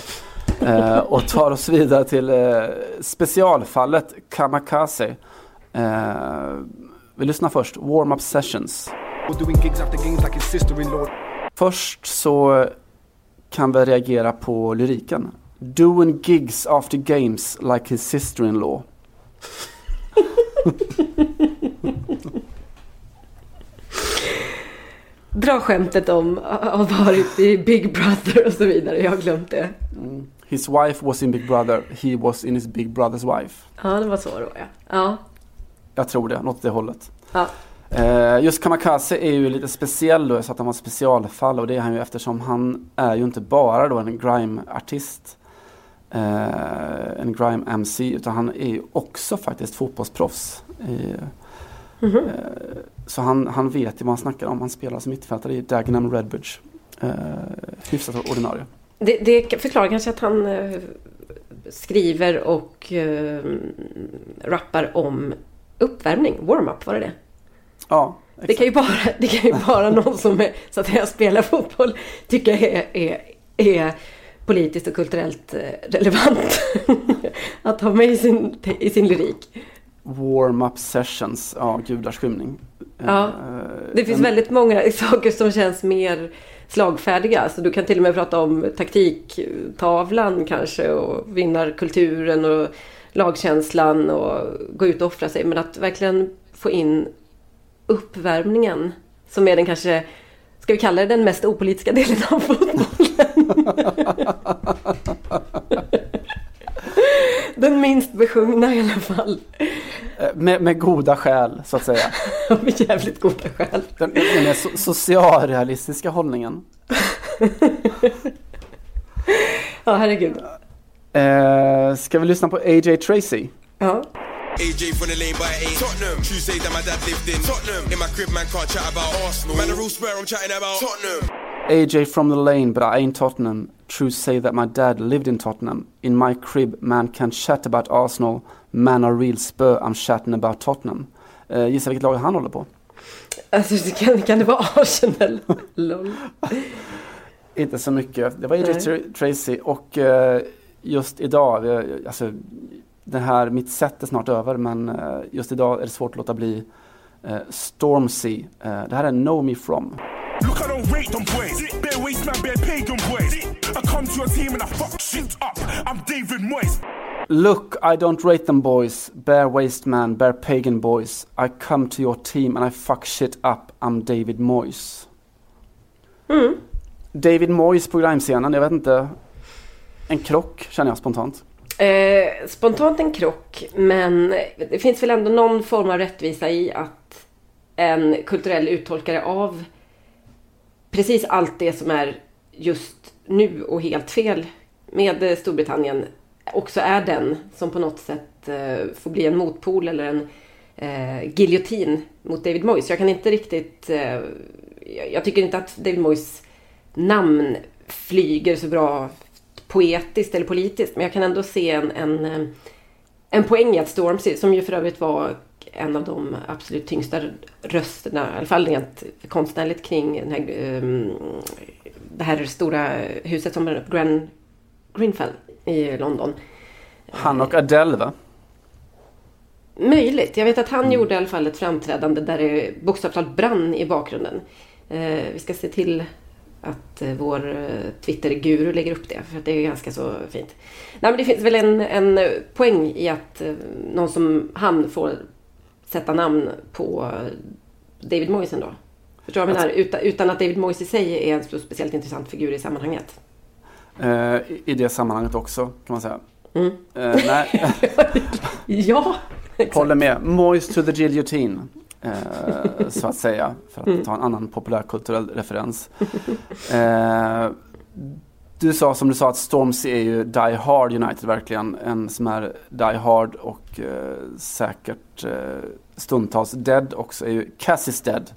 Eh, och tar oss vidare till eh, specialfallet Kamakaze. Eh, vi lyssnar först, Warm-Up Sessions. Först så kan vi reagera på lyriken. Doing gigs after games like his sister-in-law. Dra skämtet om att ha varit i Big Brother och så vidare. Jag har glömt det. His wife was in Big Brother, he was in his Big Brother's wife. Ja, det var så då ja. Ja. Jag tror det, något åt det hållet. ja. Eh, just Kamakaze är ju lite speciell då, så att han var ett specialfall och det är han ju eftersom han är ju inte bara då en grime-artist. Eh, en grime-MC, utan han är ju också faktiskt fotbollsproffs. Eh, Mhm. eh, så han, han vet ju vad han snackar om. Han spelar som mittfältare i Dagenham Redbridge. Eh, hyfsat ordinarie. Det, det förklarar kanske att han eh, skriver och eh, rappar om uppvärmning. Warm-up, var det det? Ja, Det kan ju bara, det kan ju bara någon som är, så att säga, spelar fotboll tycka är, är, är politiskt och kulturellt eh, relevant att ha med i sin, i sin lyrik. Warm-up sessions, ja gudars skymning. Ja, Eh, Det finns en- väldigt många saker som känns mer slagfärdiga. Så du kan till och med prata om taktiktavlan kanske och vinnarkulturen och lagkänslan och gå ut och offra sig. Men att verkligen få in uppvärmningen som är den kanske, ska vi kalla det den mest opolitiska delen av fotbollen? den minst besjungna i alla fall. Eh, Med, med goda skäl, så att säga. Med jävligt goda skäl. Den, den är so socialrealistiska hållningen. Ja, herregud. Eh, ska vi lyssna på AJ Tracy? Ja. AJ from the lane, I ain't Tottenham. True say that my dad lived in Tottenham. In my crib, man can't chat about Arsenal. Man, a real spur, I'm chatting about Tottenham. AJ from the lane, but I ain't Tottenham. True say that my dad lived in Tottenham. In my crib, man can chat about Arsenal. Man a real spur, I'm chatting about Tottenham. Eh, gissa vilket lag han håller på? Alltså, det kan, kan det vara Arsenal? Lol. Inte så mycket. Det var AJ Tracy och eh, just idag, eh, alltså det här, mitt set är snart över men eh, just idag är det svårt att låta bli Stormzy. Det här är Know Me From. Look, I don't rate them boys. Bare waste man, bare pagan boys. I come to your team and I fuck shit up. I'm David Moyes. Look, I don't rate them boys, bear waste man, bear pagan boys. I come to your team and I fuck shit up, I'm David Moyes. Mm. David Moyes på grimescenen, jag vet inte. En krock känner jag spontant. Eh, spontant en krock, men det finns väl ändå någon form av rättvisa i att en kulturell uttolkare av precis allt det som är just nu och helt fel med eh, Storbritannien också är den som på något sätt eh, får bli en motpol eller en eh, giljotin mot David Moyes. Jag kan inte riktigt... Eh, jag, tycker inte att David Moyes namn flyger så bra poetiskt eller politiskt. Men jag kan ändå se en, en, eh, en poäng i att Stormzy, som ju för övrigt var en av de absolut tyngsta rösterna, i alla fall rent konstnärligt kring den här, ehm, det här stora huset som är Grand Grenfell i London. Han och Adele va? Möjligt. Jag vet att han gjorde i alla fall ett framträdande där det bokstavligt brann i bakgrunden. Eh, vi ska se till att eh, vår eh, Twitter-guru lägger upp det, för att det är ganska så fint. Nej, men det finns väl en, en poäng i att eh, någon som han får sätta namn på David Moyes ändå. Förstår du vad jag menar? Utan, utan att David Moyes i sig är en så speciellt intressant figur i sammanhanget. Eh, i- I det sammanhanget också kan man säga. Mm. Eh, nej, Ja, håller med. Moist to the guillotine. Eh, så att säga, för att Mm. ta en annan populärkulturell referens. Eh, du sa som du sa att Stormzy är ju Die Hard United verkligen. En som är Die Hard och eh, säkert eh, stundtals Dead också är ju Cassis Dead.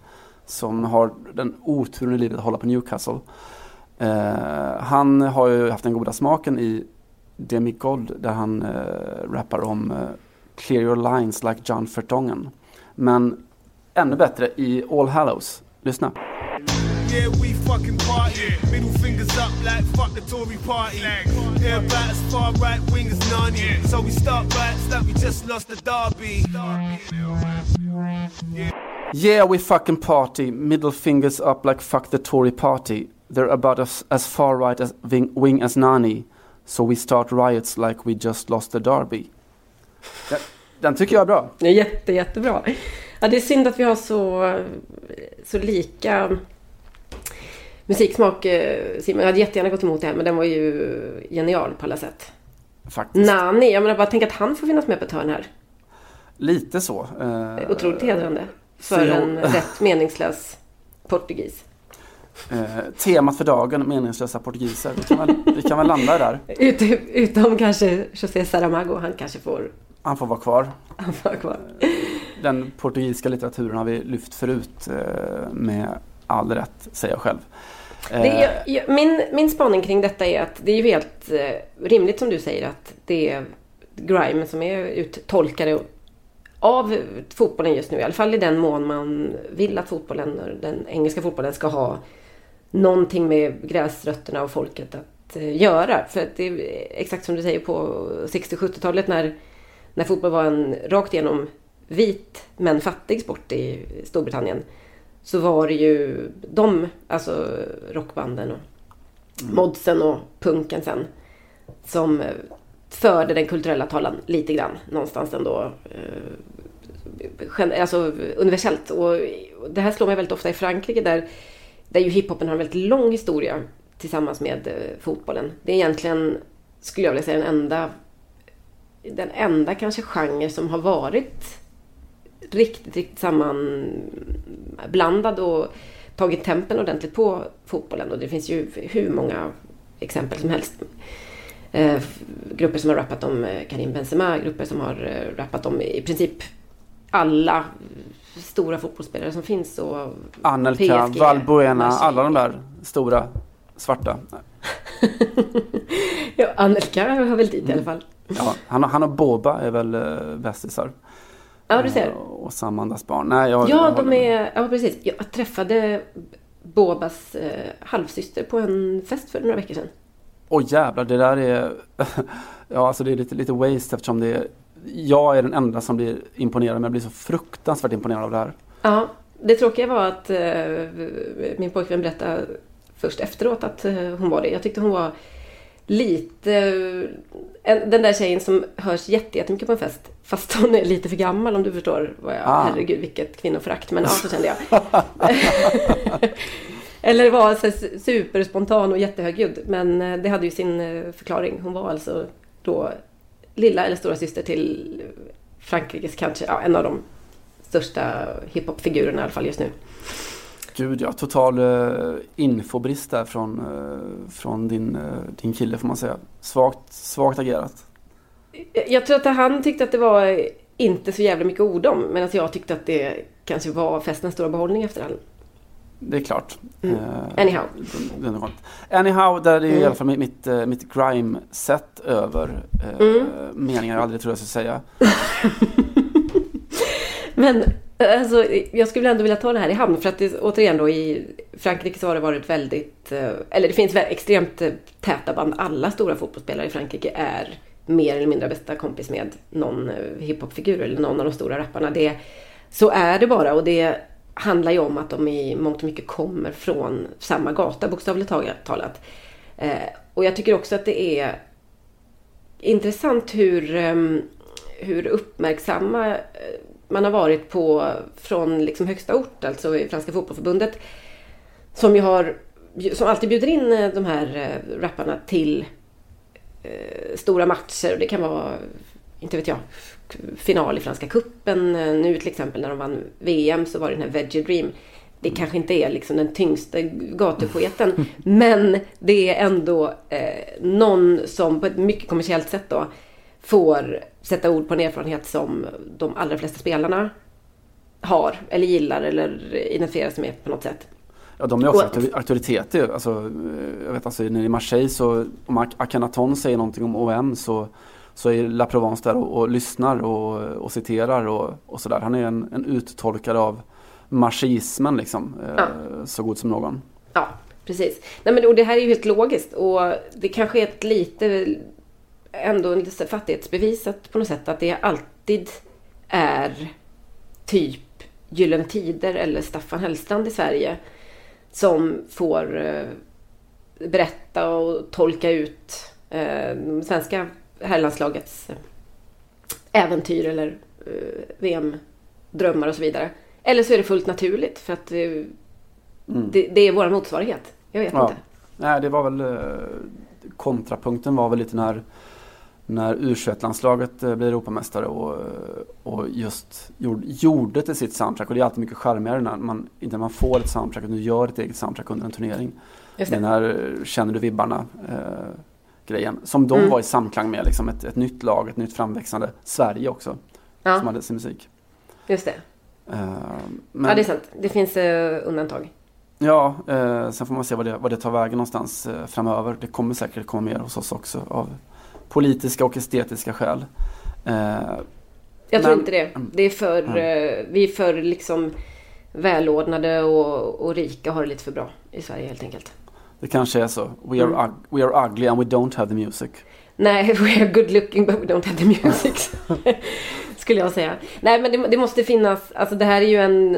Som har den oturen i livet att hålla på Newcastle. Eh, han har ju haft den goda smaken i Demigod där han eh, rappar om eh, Clear your lines like John Fertongen. Men ännu bättre i All Hallows. Lyssna. Yeah, we fucking party. Middle fingers up like fuck the Tory party. Yeah, about as far right wing as Nani. So we start riots like we just lost the derby. Yeah, we fucking party. Middle fingers up like fuck the Tory party. They're about as, as far right as wing, wing as Nani. So we start riots like we just lost the derby. Den, den tycker jag är bra. Det är jätte, jättebra. Ja, det är synd att vi har så, så lika musiksmak. eh, Simon, jag hade jättegärna gått emot det här men den var ju genial på alla sätt. Faktiskt. Nani, jag menar bara tänk att han får finnas med på ett hörn här. Lite så. Eh, Otroligt hedrande. För så- en rätt meningslös portugis. eh, temat för dagen, meningslösa portugiser. Vi kan väl, vi kan väl landa där. Ut, utom kanske José Saramago, han kanske får, Han får vara kvar. han får vara kvar. Den portugisiska litteraturen har vi lyft förut eh, med all rätt, säger jag själv. Eh, är, jag, min, min spaning kring detta är att det är ju helt eh, rimligt som du säger att det är Grime som är uttolkare av fotbollen just nu. I alla fall i den mån man vill att fotbollen, den engelska fotbollen ska ha någonting med gräsrötterna och folket att eh, göra. För att det är exakt som du säger på 60-70-talet när, när fotboll var en rakt igenom vit men fattig sport i Storbritannien. Så var det ju de, alltså rockbanden och modsen och punken sen. Som eh, förde den kulturella talan lite grann någonstans ändå. eh, Alltså universellt. Och och det här slår mig väldigt ofta i Frankrike där, där ju hiphopen har en väldigt lång historia tillsammans med eh, fotbollen. Det är egentligen, skulle jag vilja säga, den enda, den enda kanske genre som har varit riktigt, riktigt sammanblandad och tagit tempen ordentligt på fotbollen. Och det finns ju hur många exempel som helst. Eh, grupper som har rappat om eh, Karim Benzema, grupper som har eh, rappat om i princip alla stora fotbollsspelare som finns. Och Anelka, PSG, Valbuena, Marseille. alla de där stora svarta. Ja, Anelka hör väl dit i alla fall. Ja, han, och- han och Boba är väl bästisar. Ja, du ser. Eh, Och Samandas barn. Nej, jag, Ja, jag de är... Ja, precis. Jag träffade Bobas eh, halvsyster på en fest för några veckor sedan. Åh jävlar, det där är... ja, alltså det är lite, lite waste eftersom det är... Jag är den enda som blir imponerad, men jag blir så fruktansvärt imponerad av det här. Ja, det tråkiga var att eh, min pojkvän berättade först efteråt att eh, hon var det. Jag tyckte hon var lite... En, den där tjejen som hörs jätte- jättemycket på en fest. Fast hon är lite för gammal om du förstår. Vad jag, Ah. Herregud vilket kvinnoförakt. Men ja, så kände jag. Eller var så här superspontan och jättehögljudd. Men eh, det hade ju sin eh, förklaring. Hon var alltså då lilla eller stora syster till Frankrikes kanske, ja, en av de största hiphopfigurerna i alla fall just nu. Gud ja, total uh, infobrist där från, eh, från din, eh, din kille får man säga. Svagt, svagt agerat. Jag tror att han tyckte att det var inte så jävla mycket ord om. Medan jag tyckte att det kanske var festens stora behållning efter all. Det är klart. Mm. Anyhow. det- det är. Anyhow, där är Mm. i alla fall mitt, mitt, grime-set över Mm. meningar jag aldrig tror jag ska säga. Men eh, alltså, jag skulle ändå vilja ta det här i hamn. För att det, återigen då i Frankrike så har det varit väldigt... Eh, eller det finns extremt eh, täta band. Alla stora fotbollsspelare i Frankrike är mer eller mindre bästa kompis med någon hiphopfigur eller någon av de stora rapparna. Det, så är det bara. Och det handlar ju om att de i mångt och mycket kommer från samma gata, bokstavligt talat. Och jag tycker också att det är intressant hur, ehm, hur uppmärksamma man har varit på från liksom högsta ort, alltså i Franska fotbollförbundet. Som ju har, som alltid bjuder in eh, de här eh, rapparna till eh, stora matcher. Det kan vara, inte vet jag, final i Franska kuppen Eh, Nu till exempel när de vann VM så var det den här Veggie Dream. Det kanske inte är liksom den tyngsta gatupoeten. men det är ändå eh, någon som på ett mycket kommersiellt sätt då får sätta ord på en erfarenhet som de allra flesta spelarna har eller gillar eller identifierar sig med på något sätt. Ja, de är också Och- auktor- auktoriteter. Alltså, eh, jag vet alltså, nere i Marseille så om Ak- Akhenaton säger någonting om OM så, så är La Provence där och, och lyssnar och, och citerar och, och sådär. Han är en, en uttolkare av marxismen liksom, eh, Ja. så god som någon. Ja, precis. Nej, men, och det här är ju helt logiskt och det kanske är ett lite ändå lite fattighetsbevisat på något sätt att det alltid är typ Gyllene Tider eller Staffan Hellstrand i Sverige som får eh, berätta och tolka ut eh, det svenska herrlandslagets eh, äventyr eller eh, VM-drömmar och så vidare. Eller så är det fullt naturligt för att eh, det, det är vår motsvarighet. Jag vet Ja. inte. Nej, det var väl kontrapunkten var väl lite när när U21-landslaget eh, blir Europamästare och, eh, och just gjorde, gjorde till sitt soundtrack. Och det är alltid mycket charmigare när man, inte när man får ett soundtrack utan du gör ett eget soundtrack under en turnering. Just det. Den här eh, Känner du vibbarna eh, grejen. Som de Mm. var i samklang med, liksom ett, ett nytt lag, ett nytt framväxande Sverige också. Ja. Som hade sin musik. Just det. Eh, men- Ja, det är sant. Det finns eh, undantag. Ja, sen får man se vad det, vad det tar vägen någonstans framöver. Det kommer säkert komma mer hos oss också av politiska och estetiska skäl. Eh, Jag tror men- inte det. Det är för, eh, vi är för liksom välordnade och, och rika har det lite för bra i Sverige helt enkelt. Det kanske är så. We are, Mm. we are ugly and we don't have the music. Nej, we are good looking but we don't have the music. Skulle jag säga. Nej, men det, det måste finnas, alltså det här är ju en,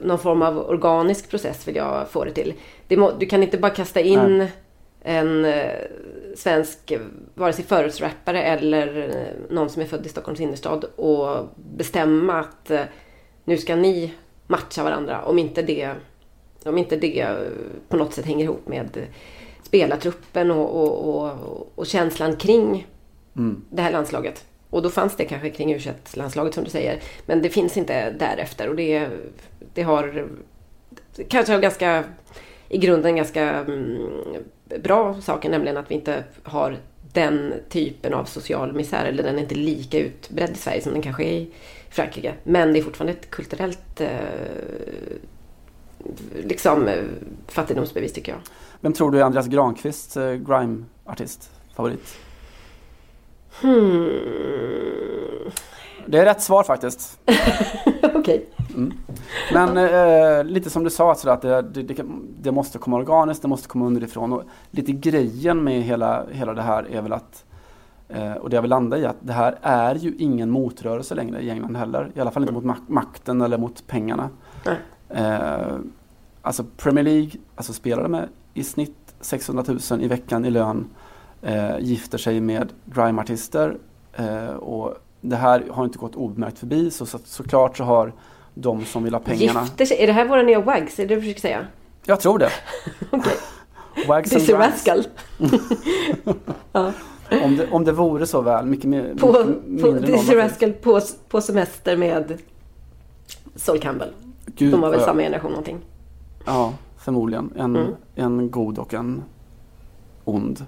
någon form av organisk process vill jag få det till. Det må, du kan inte bara kasta in Nej. en eh, svensk, vare sig förortsrappare eller eh, någon som är född i Stockholms innerstad och bestämma att eh, nu ska ni matcha varandra om inte det, om inte det eh, på något sätt hänger ihop med spelartruppen och, och, och, och känslan kring Mm. det här landslaget. Och då fanns det kanske kring u landslaget som du säger. Men det finns inte därefter och det, det har kanske har ganska i grunden ganska mm, bra saker, nämligen att vi inte har den typen av social misär, eller den är inte lika utbredd i Sverige som den kanske är i Frankrike. Men det är fortfarande ett kulturellt eh, liksom eh, fattigdomsbevis tycker jag. Vem tror du är Andreas Granqvists eh, grime-artist? Favorit? Hmm. Det är rätt svar faktiskt. Okej. Mm. Men eh, lite som du sa, sådär, att det, det, det, måste komma organiskt, det måste komma underifrån. Och lite grejen med hela, hela det här är väl att, eh, och det jag vill landa i, att det här är ju ingen motrörelse längre i England heller. I alla fall inte mot mak- makten eller mot pengarna. Eh, alltså Premier League, alltså spelare med i snitt 600 000 i veckan i lön, eh, gifter sig med grime-artister. Eh, och det här har inte gått obemärkt förbi, så, så såklart så har de som vill ha pengarna. Gifter sig. Är det här våra nya wags? Är det det du försöker säga? Jag tror det. Okej. Wags and. Rascal. ja. Om det, om det vore så väl, mycket mer På, mycket på Dizzy. Rascal på, på semester med Sol Campbell. Gud, De var väl samma generation någonting. Ja, förmodligen. En, Mm. en god och en ond.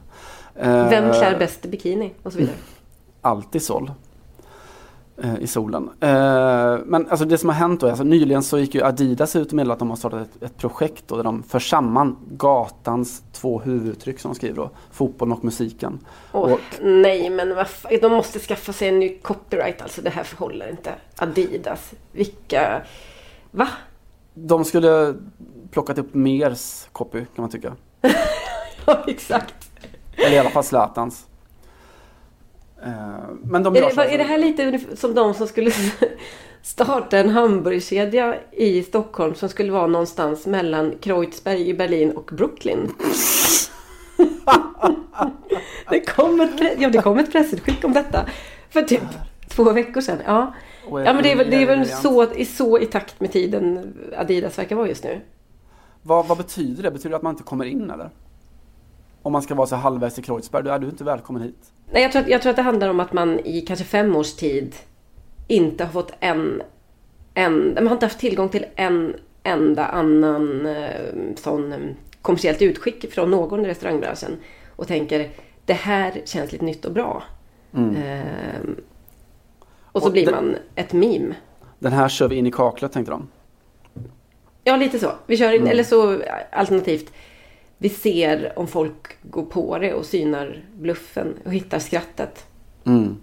Eh, Vem klär bäst i bikini? Och så vidare. Alltid sol. Eh, I solen. Eh, men alltså det som har hänt då, alltså nyligen så gick ju Adidas ut och meddelade att de har startat ett, ett projekt då, där de för samman gatans två huvuduttryck som de skriver då. Fotbollen och musiken. Åh, Och nej, men vad fa- de måste skaffa sig en ny copyright. Alltså det här förhåller inte. Adidas. Vilka... Va? de skulle plockat upp mers copy kan man tycka. Ja, exakt. Eller i alla fall Zlatans. Eh, Men de Är det, så är det här lite som de som skulle starta en hamburgerkedja i Stockholm som skulle vara någonstans mellan Kreuzberg i Berlin och Brooklyn? det, kom ett, ja, det kom ett pressutskick om detta för typ två veckor sedan. Ja, ja men det är, väl- det är väl så, så i takt med tiden Adidas verkar vara just nu. Vad, vad betyder det? Betyder det att man inte kommer in eller? Om man ska vara så halvvägs i Kreuzberg, då är du inte välkommen hit. Nej, jag tror, att, jag tror att det handlar om att man i kanske fem års tid inte har fått en... en man har inte haft tillgång till en enda annan eh, sån eh, kommersiellt utskick från någon i restaurangbranschen och tänker det här känns lite nytt och bra. Mm. Eh, och så Och blir det- man ett meme. Den här kör vi in i kaklet tänkte de. Ja, lite så. Vi kör in, Mm. eller så alternativt vi ser om folk går på det och synar bluffen och hittar skrattet. Mm.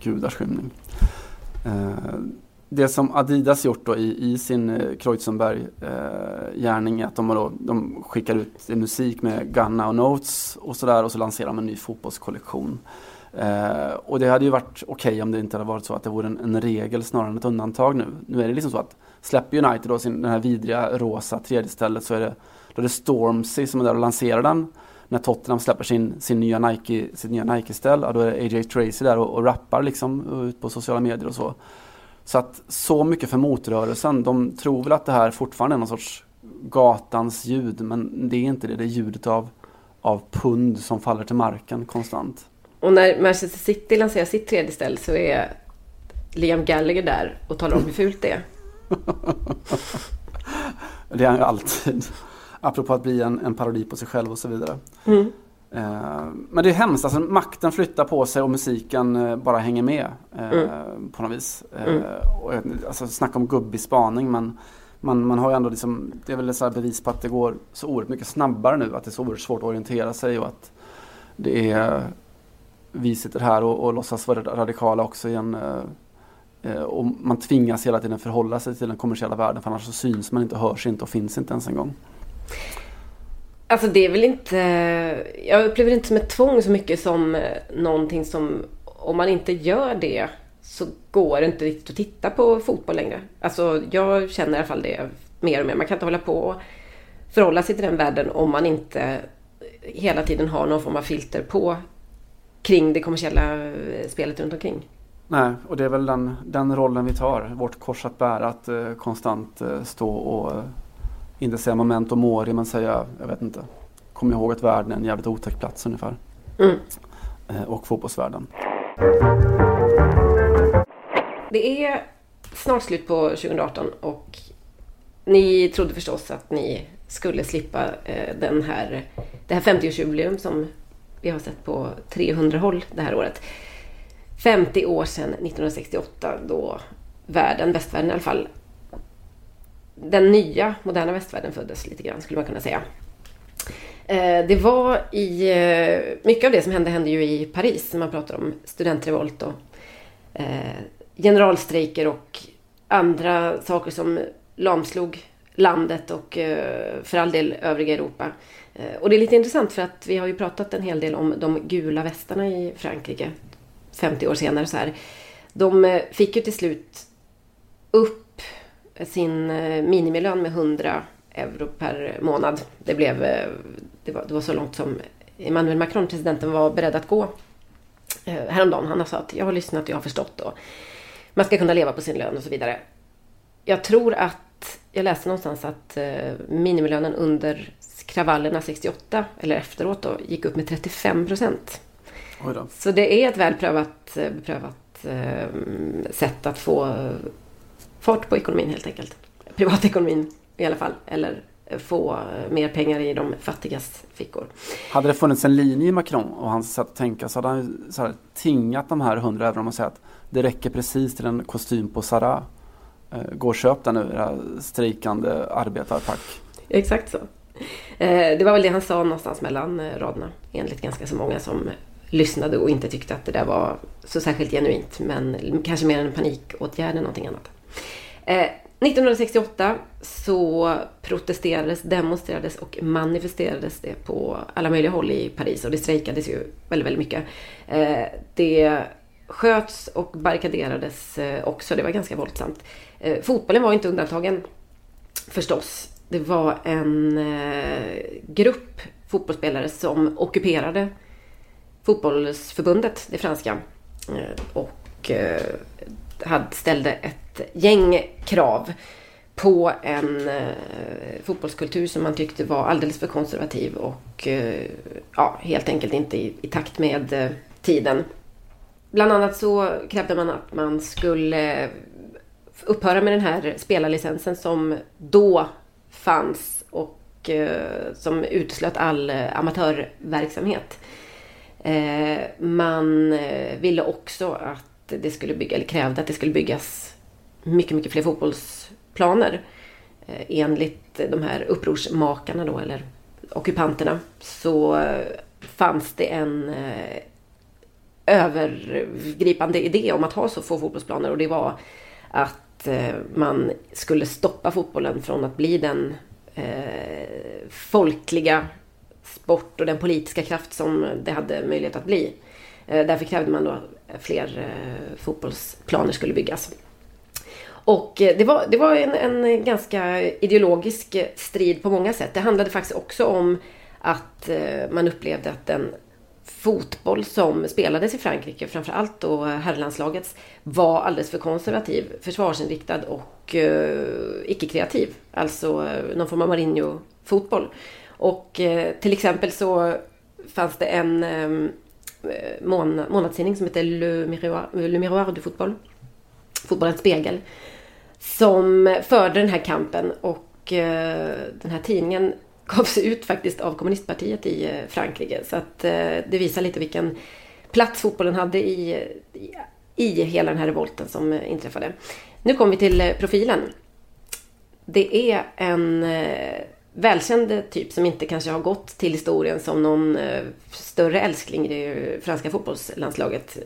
gudars skymning. Eh, det som Adidas gjort då i, i sin eh, Kreuzenberg-gärning eh, är att de, då, de skickar ut musik med Gunna och Notes och sådär och så lanserar de en ny fotbollskollektion. Eh, och det hade ju varit okej okay om det inte hade varit så att det vore en, en, regel snarare än ett undantag nu. Nu är det liksom så att släpper United då sin, den här vidriga rosa tredje stället så är det, då är det Stormzy som är där och lanserar den. När Tottenham släpper sin, sin nya Nike, sitt nya Nike-ställ, då är det AJ Tracy där och, och rappar liksom ut på sociala medier och så. Så att så mycket för motrörelsen. De tror väl att det här fortfarande är någon sorts gatans ljud men det är inte det. Det är ljudet av, av pund som faller till marken konstant. Och när Manchester City lanserar sitt tredje ställ så är Liam Gallagher där och talar om hur fult det är. det är han ju alltid. Apropå att bli en, en parodi på sig själv och så vidare. Mm. Eh, men det är hemskt, alltså makten flyttar på sig och musiken eh, bara hänger med eh, mm. på något vis. Mm. Och, alltså, snacka om gubbig spaning men man, man har ju ändå liksom, det är väl ett bevis på att det går så oerhört mycket snabbare nu, att det är så oerhört svårt att orientera sig och att det är vi sitter här och, och låtsas vara radikala också igen. Eh, eh, och man tvingas hela tiden förhålla sig till den kommersiella världen för annars så syns man inte, hörs inte och finns inte ens en gång. Alltså det är väl inte... Jag upplever det inte som ett tvång så mycket som eh, någonting som... Om man inte gör det så går det inte riktigt att titta på fotboll längre. Alltså jag känner i alla fall det mer och mer. Man kan inte hålla på och förhålla sig till den världen om man inte hela tiden har någon form av filter på kring det kommersiella spelet runt omkring. Nej, och det är väl den, den rollen vi tar, vårt kors att bära, att eh, konstant eh, stå och inte säga memento mori men säga, jag vet inte, kom ihåg att världen är en jävligt otäck plats ungefär. Mm. Eh, och fotbollsvärlden. Det är snart slut på 2018 och ni trodde förstås att ni skulle slippa eh, den här, det här 50-årsjubileum som vi har sett på 300 håll det här året. 50 år sedan 1968 då världen, västvärlden i alla fall, den nya moderna västvärlden föddes lite grann skulle man kunna säga. Eh, det var i... Eh, mycket av det som hände hände ju i Paris. Man pratar om studentrevolt och eh, generalstrejker och andra saker som lamslog landet och eh, för all del övriga Europa. Eh, och det är lite intressant för att vi har ju pratat en hel del om de gula västarna i Frankrike 50 år senare så här. De eh, fick ju till slut upp sin minimilön med 100 euro per månad. Det, blev, det, var, det var så långt som Emmanuel Macron, presidenten, var beredd att gå häromdagen. Han har sagt att jag har lyssnat och jag har förstått och man ska kunna leva på sin lön och så vidare. Jag tror att, jag läste någonstans att minimilönen under kravallerna 68, eller efteråt då, gick upp med 35 procent. Så det är ett välprövat beprövat sätt att få fart på ekonomin helt enkelt. Privatekonomin i alla fall. Eller få mer pengar i de fattigas fickor. Hade det funnits en linje i Macron och hans sätt att tänka så hade han så här, tingat de här 100 euro och sagt att det räcker precis till en kostym på Zara. Eh, Gå och köp den nu, era strejkande arbetarpack. Exakt så. Eh, det var väl det han sa någonstans mellan eh, raderna. Enligt ganska så många som lyssnade och inte tyckte att det där var så särskilt genuint. Men kanske mer en panikåtgärd än någonting annat. 1968 så protesterades, demonstrerades och manifesterades det på alla möjliga håll i Paris och det strejkades ju väldigt, väldigt mycket. Det sköts och barrikaderades eh, också, det var ganska våldsamt. Eh, fotbollen var inte undantagen förstås. Det var en eh, grupp fotbollsspelare som ockuperade fotbollsförbundet, det franska. Och ställde ett gäng krav på en fotbollskultur som man tyckte var alldeles för konservativ och ja, helt enkelt inte i, i takt med tiden. Bland annat så krävde man att man skulle upphöra med den här spelarlicensen som då fanns och eh, som uteslöt all eh, amatörverksamhet. Eh, man ville också att det skulle bygga, eller krävde att det skulle byggas mycket, mycket fler fotbollsplaner. Enligt de här upprorsmakarna då, eller ockupanterna, så fanns det en övergripande idé om att ha så få fotbollsplaner och det var att eh, man skulle stoppa fotbollen från att bli den eh, folkliga sport och den politiska kraft som det hade möjlighet att bli. Eh, därför krävde man då fler eh, fotbollsplaner skulle byggas. Och eh, det var, det var en, en ganska ideologisk strid på många sätt. Det handlade faktiskt också om att eh, man upplevde att den fotboll som spelades i Frankrike, framförallt då herrlandslagets, var alldeles för konservativ, försvarsinriktad och eh, icke-kreativ. Alltså eh, någon form av Mourinho-fotboll. Och eh, till exempel så fanns det en eh, eh mån månadstidning som heter Le Miroir, eh, Le Miroir du Fotboll. Fotbollens spegel. Som förde den här kampen och den här tidningen gavs ut faktiskt av kommunistpartiet i eh, Frankrike. Så att eh, det visar lite vilken plats fotbollen hade i, i, i hela den här revolten som eh, inträffade. Nu kommer vi till profilen. Det är en välkänd typ som inte kanske har gått till historien som någon större älskling i det franska fotbollslandslaget.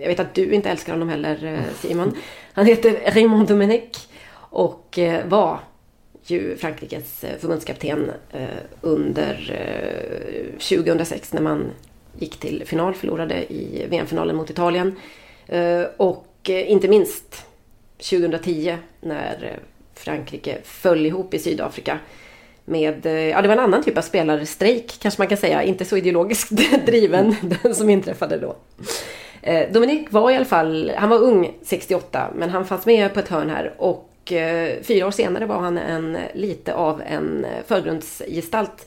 Jag vet att du inte älskar honom heller Simon. Han heter Raymond Domenech och var ju Frankrikes eh, förbundskapten eh, under 2006 eh, när man gick till final, förlorade i VM-finalen mot Italien. Och inte minst 2010 när Frankrike föll ihop i Sydafrika med, ja det var en annan typ av spelarstrejk kanske man kan säga, inte så ideologiskt driven den som inträffade då. Dominik var i alla fall, han var ung 68 men han fanns med på ett hörn här och och eh, fyra år senare var han en, lite av en eh, förgrundsgestalt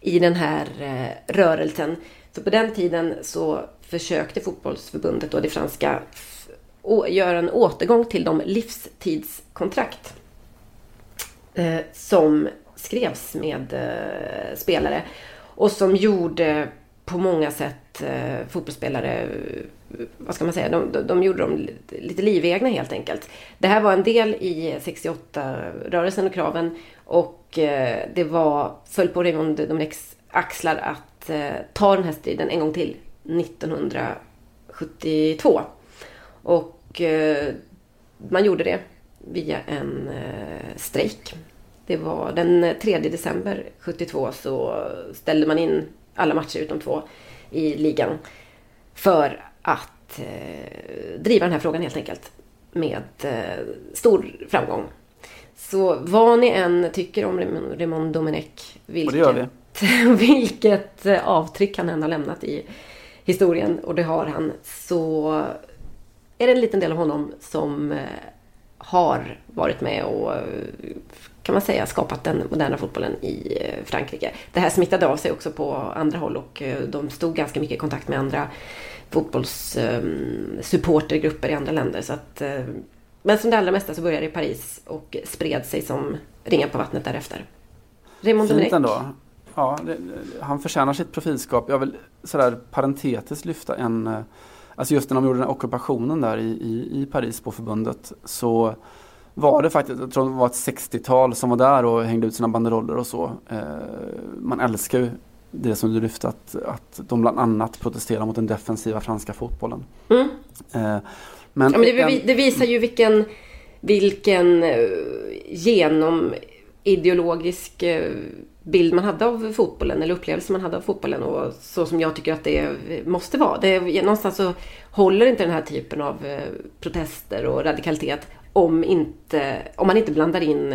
i den här eh, rörelsen. Så på den tiden så försökte fotbollsförbundet och det franska göra en återgång till de livstidskontrakt som skrevs med spelare och som gjorde på många sätt fotbollsspelare vad ska man säga, de, de, de gjorde dem lite livegna helt enkelt. Det här var en del i 68-rörelsen och kraven och eh, det var, föll på Raymond Domenechs axlar att eh, ta den här striden en gång till 1972. Och eh, man gjorde det via en eh, strejk. Det var den 3 december 72 så ställde man in alla matcher utom två i ligan. För att eh, driva den här frågan helt enkelt. Med eh, stor framgång. Så vad ni än tycker om Raymond Domenech, vilket, vilket eh, avtryck han än har lämnat i historien, och det har han, så är det en liten del av honom som eh, har varit med och eh, kan man säga skapat den moderna fotbollen i Frankrike. Det här smittade av sig också på andra håll och de stod ganska mycket i kontakt med andra fotbollssupportergrupper i andra länder. Så att, eh, men som det allra mesta så började det i Paris och spred sig som ringar på vattnet därefter. Raymond Fint ändå. Ja, det, han förtjänar sitt profilskap. Jag vill sådär parentetiskt lyfta en eh, Alltså just när de gjorde den ockupationen där i, i, i Paris på förbundet så var det faktiskt, jag tror det var ett 60-tal som var där och hängde ut sina banderoller och så. Eh, man älskar ju det som du lyfte att, att de bland annat protesterar mot den defensiva franska fotbollen. Mm. Eh, men, ja, men det, det, visar ju vilken, vilken uh, genomideologisk uh, bild man hade av fotbollen eller upplevelse man hade av fotbollen och så som jag tycker att det måste vara. Det, någonstans så håller inte den här typen av uh, protester och radikalitet om, inte, om man inte blandar in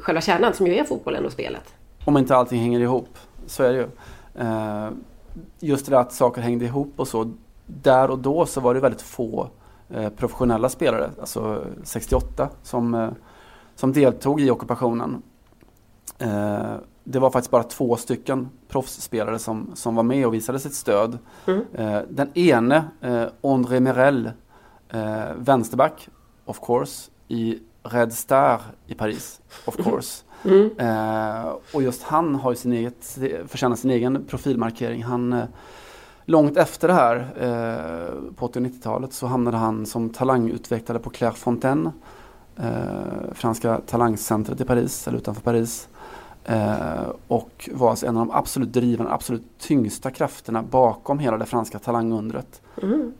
själva kärnan som ju är fotbollen och spelet. Om inte allting hänger ihop så är det ju. Eh, just det där att saker hängde ihop och så. Där och då så var det väldigt få eh, professionella spelare, alltså 68, som, eh, som deltog i ockupationen. Det var faktiskt bara två stycken proffsspelare som, som var med och visade sitt stöd. Mm. Den ene, André Merel, vänsterback, of course, i Red Star i Paris, of course. Mm. Eh, och just han har ju sin eget, förtjänar sin egen profilmarkering. Han, eh, långt efter det här, eh, på 80 och 90-talet, så hamnade han som talangutvecklare på Clairefontaine, eh, franska talangcentret i Paris, eller utanför Paris. Eh, och var alltså en av de absolut drivande, absolut tyngsta krafterna bakom hela det franska talangundret. Mm.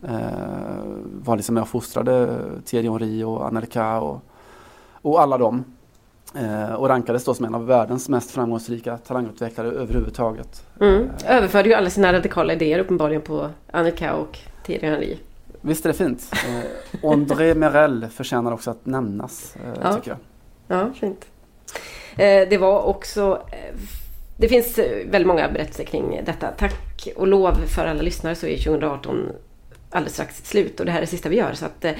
Var liksom med och fostrade Thierry Henry och Anelka och, och alla dem. Eh, och rankades då som en av världens mest framgångsrika talangutvecklare överhuvudtaget. Mm. Överförde ju alla sina radikala idéer uppenbarligen på Annika och Thierry Henry. Visst är det fint. Eh, André Merel förtjänar också att nämnas, eh, Ja. tycker jag. Ja, fint. Eh, det var också... Eh, det finns eh, väldigt många berättelser kring detta. Tack och lov för alla lyssnare så är 2018 alldeles strax slut och det här är det sista vi gör. Så att, eh,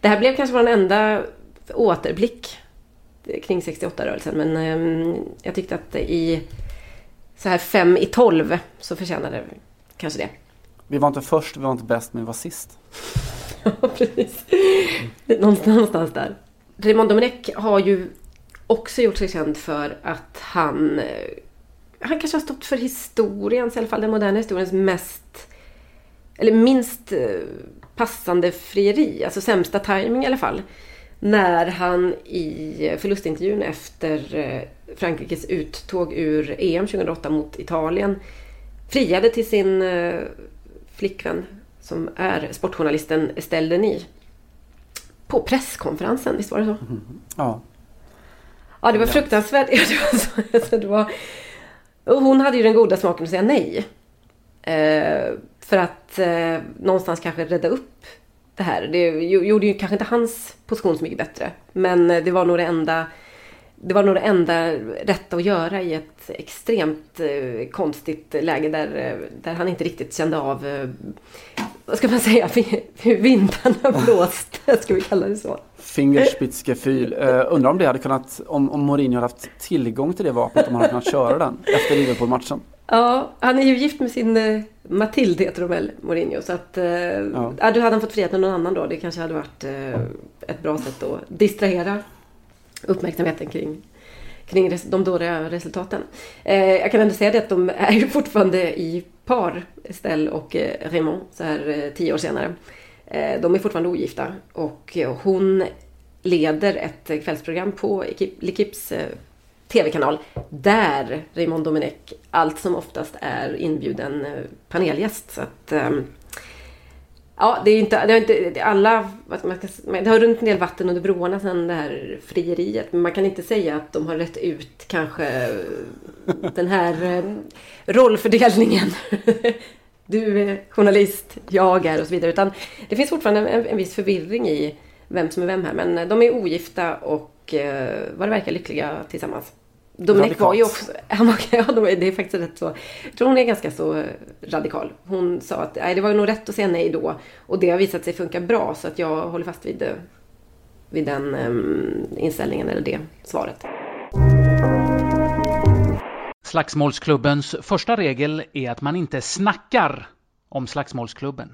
det här blev kanske vår enda återblick kring 68-rörelsen. Men eh, jag tyckte att i så här fem i tolv så förtjänade kanske det. Vi var inte först, vi var inte bäst, men vi var sist. Ja, precis. Någonstans, någonstans där. Raymond Domenech har ju också gjort sig känd för att han... eh, Han kanske har stått för historiens, i alla fall den moderna historiens mest... Eller minst eh, passande frieri. Alltså sämsta timing i alla fall. När han i förlustintervjun efter eh, Frankrikes uttåg ur EM 2008 mot Italien friade till sin eh, flickvän som är sportjournalisten Estelle Denis. På presskonferensen, visst var det så? Ja. Ja, det var fruktansvärt. Ja, det var hon hade ju den goda smaken att säga nej. Eh, för att någonstans kanske rädda upp det här. Det gjorde ju kanske inte hans position så mycket bättre. Men eh, det var nog det enda det var nog det enda rätta att göra i ett extremt eh, konstigt läge där, eh, där han inte riktigt kände av, vad ska man säga, hur vindarna blåste, ska vi kalla det så. Fingerspitzgefühl. Uh, undrar om det hade kunnat, om, om Mourinho hade haft tillgång till det vapnet, om han hade kunnat köra den efter Liverpool-matchen. Ja, han är ju gift med sin eh, Matilde heter hon väl, Mourinho. Så att, eh, ja. då hade han fått frihet med någon annan då. Det kanske hade varit eh, ett bra sätt att distrahera uppmärksamheten kring, kring res- de dåliga resultaten. Eh, jag kan ändå säga det att de är ju fortfarande i par, Estelle och eh, Raymond, så här eh, tio år senare. Eh, de är fortfarande ogifta och eh, hon leder ett kvällsprogram på L'Equipes TV-kanal där Raymond Domenech allt som oftast är inbjuden eh, panelgäst. Så att, ehm, ja, det är inte, det har inte det- alla, man ska det har runt en del vatten under broarna sedan det här frieriet. Men man kan inte säga att de har rätt ut kanske eh, den här eh, rollfördelningen. Du är journalist, jag är och så vidare. Utan det finns fortfarande en, en viss förvirring i vem som är vem här. Men de är ogifta och eh, vad det verkar lyckliga tillsammans. Dominic var ju också... Han var, ja, det är faktiskt rätt så... Jag tror hon är ganska så radikal. Hon sa att nej, det var nog rätt att säga nej då. Och det har visat sig funka bra. Så att jag håller fast vid, eh, vid den ehm, inställningen eller det svaret. Slagsmålsklubbens första regel är att man inte snackar om slagsmålsklubben.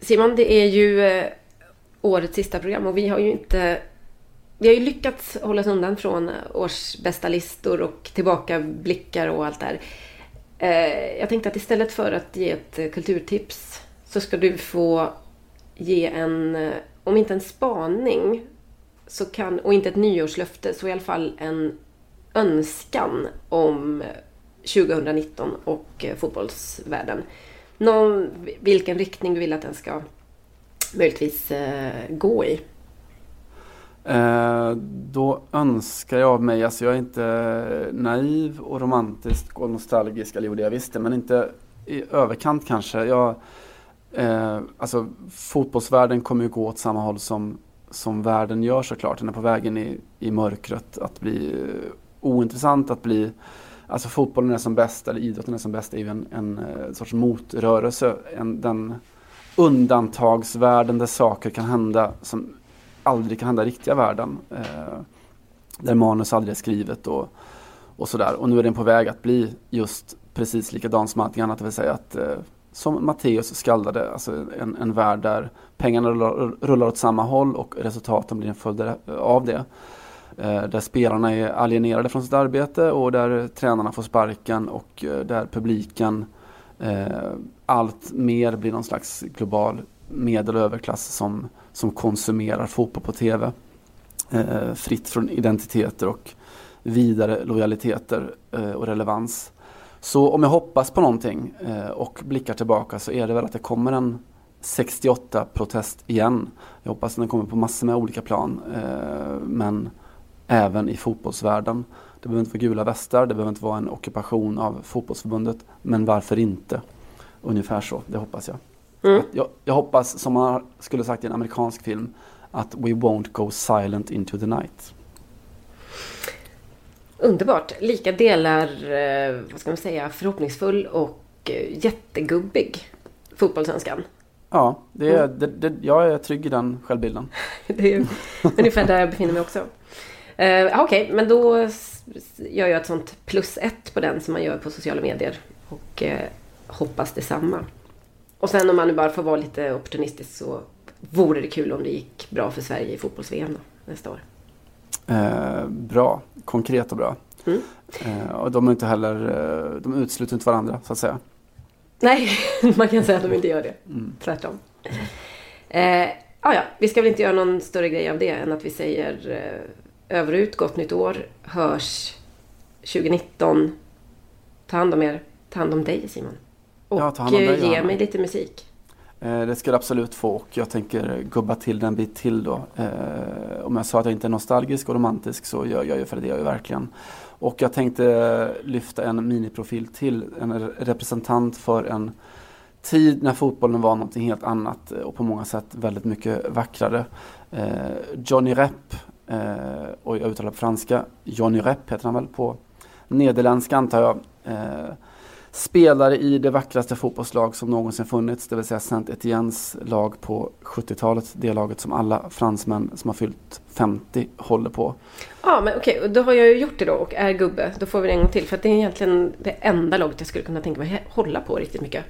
Simon, det är ju eh, årets sista program och vi har ju inte... Vi har ju lyckats hålla oss undan från årsbästa listor och tillbakablickar och allt där. här. jag tänkte att istället för att ge ett kulturtips så ska du få ge en, eh, om inte en spaning så kan, och inte ett nyårslöfte, så i alla fall en önskan om 2019 och eh, fotbollsvärlden. Någon, vilken riktning du vill att den ska möjligtvis gå i. Eh, då önskar jag mig, alltså jag är inte naiv och romantisk och nostalgisk, eller jo det jag visste, men inte i överkant kanske. Jag, eh, alltså fotbollsvärlden kommer ju gå åt samma håll som, som världen gör såklart. Den är på vägen i, i mörkret, att bli eh, ointressant, att bli Alltså fotbollen är som bäst, eller idrotten är som bäst, är ju en, en eh, sorts motrörelse. En, den undantagsvärlden där saker kan hända som aldrig kan hända i riktiga världen. Eh, där manus aldrig är skrivet och, och sådär. Och nu är den på väg att bli just precis likadan som allting annat. Det vill säga att eh, som Matteus skaldade, alltså en, en värld där pengarna rullar, rullar åt samma håll och resultaten blir en följd av det. Eh, där spelarna är alienerade från sitt arbete och där tränarna får sparken och eh, där publiken eh, allt mer blir någon slags global medel och överklass som, som konsumerar fotboll på tv. Eh, fritt från identiteter och vidare lojaliteter eh, och relevans. Så om jag hoppas på någonting eh, och blickar tillbaka så är det väl att det kommer en 68-protest igen. Jag hoppas att den kommer på massor med olika plan. Eh, men även i fotbollsvärlden. Det behöver inte vara gula västar, det behöver inte vara en ockupation av fotbollsförbundet. Men varför inte? Ungefär så, det hoppas jag. Mm. Jag, jag hoppas, som man skulle sagt i en amerikansk film, att we won't go silent into the night. Underbart. Lika delar, eh, vad ska man säga, förhoppningsfull och eh, jättegubbig fotbollsönskan. Ja, det är, det, det, jag är trygg i den självbilden. Det är ungefär där jag befinner mig också. Uh, Okej, okay, men då gör jag ett sånt plus ett på den som man gör på sociala medier. Och eh, hoppas detsamma. Och sen om man nu bara får vara lite opportunistisk så vore det kul om det gick bra för Sverige i fotbolls-VM nästa år. Eh, bra, konkret och bra. Mm. Eh, och de är inte heller, eh, de utesluter inte varandra så att säga. Nej, man kan säga att de inte gör det. Mm. Tvärtom. Eh, ah ja, vi ska väl inte göra någon större grej av det än att vi säger eh, över och ut, gott nytt år, hörs 2019. Ta hand om er, ta hand om dig Simon. Och Ja, ge Johanna. mig lite musik. Eh, det ska du absolut få och jag tänker gubba till den bit till då. Eh, om jag sa att jag inte är nostalgisk och romantisk så gör jag ju för det jag verkligen. Och jag tänkte lyfta en miniprofil till, en re- representant för en tid när fotbollen var någonting helt annat eh, och på många sätt väldigt mycket vackrare. Johnny Repp, eh, och jag uttalar på franska, Johnny Repp heter han väl på nederländska antar jag. Spelare i det vackraste fotbollslag som någonsin funnits, det vill säga Saint Etiennes lag på 70-talet. Det laget som alla fransmän som har fyllt 50 håller på. Ja, men okej, och då har jag ju gjort det då och är gubbe. Då får vi det en gång till. För att det är egentligen det enda laget jag skulle kunna tänka mig hålla på riktigt mycket.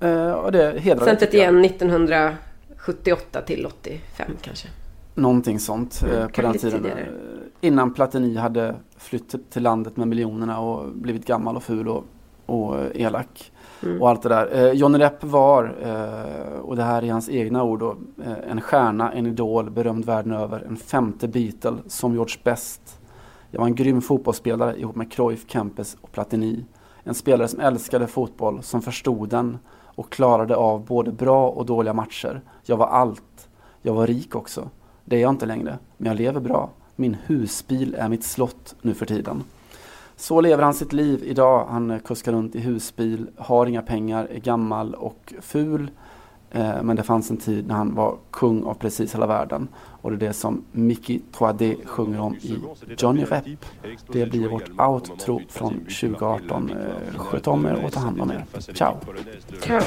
Eh, och det hedrar jag. igen 1978 till 85 kanske. Någonting sånt eh, Mm, på den tiden. tidigare. Innan Platini hade flytt till landet med miljonerna och blivit gammal och ful och, och elak. Mm. Och allt det där. Eh, Johnny Depp var, eh, och det här är hans egna ord då, eh, en stjärna, en idol, berömd världen över. En femte Beatle som George Best. Jag var en grym fotbollsspelare ihop med Cruyff, Kempes och Platini. En spelare som älskade fotboll, som förstod den och klarade av både bra och dåliga matcher. Jag var allt. Jag var rik också. Det är jag inte längre, men jag lever bra. Min husbil är mitt slott nu för tiden. Så lever han sitt liv idag. Han eh, kuskar runt i husbil, har inga pengar, är gammal och ful. Eh, Men det fanns en tid när han var kung av precis hela världen. Och det är det som Mickey 3D sjunger om i Johnny Rep. Det blir vårt outro från 2018. Eh, Sköt om er och ta hand om er. Ciao! Ciao!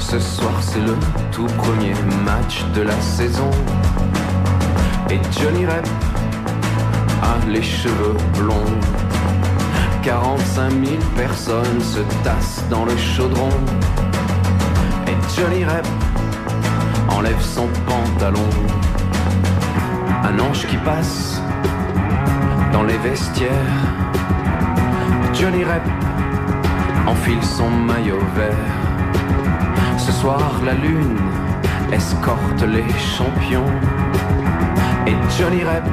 Ce soir c'est le tout premier match de la saison Et Johnny Rep les cheveux blonds. 45 000 personnes se tassent dans le chaudron. Et Johnny Rep enlève son pantalon. Un ange qui passe dans les vestiaires. Johnny Rep enfile son maillot vert. Ce soir, la lune escorte les champions. Et Johnny Rep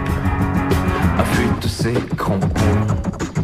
affûte ses crampons.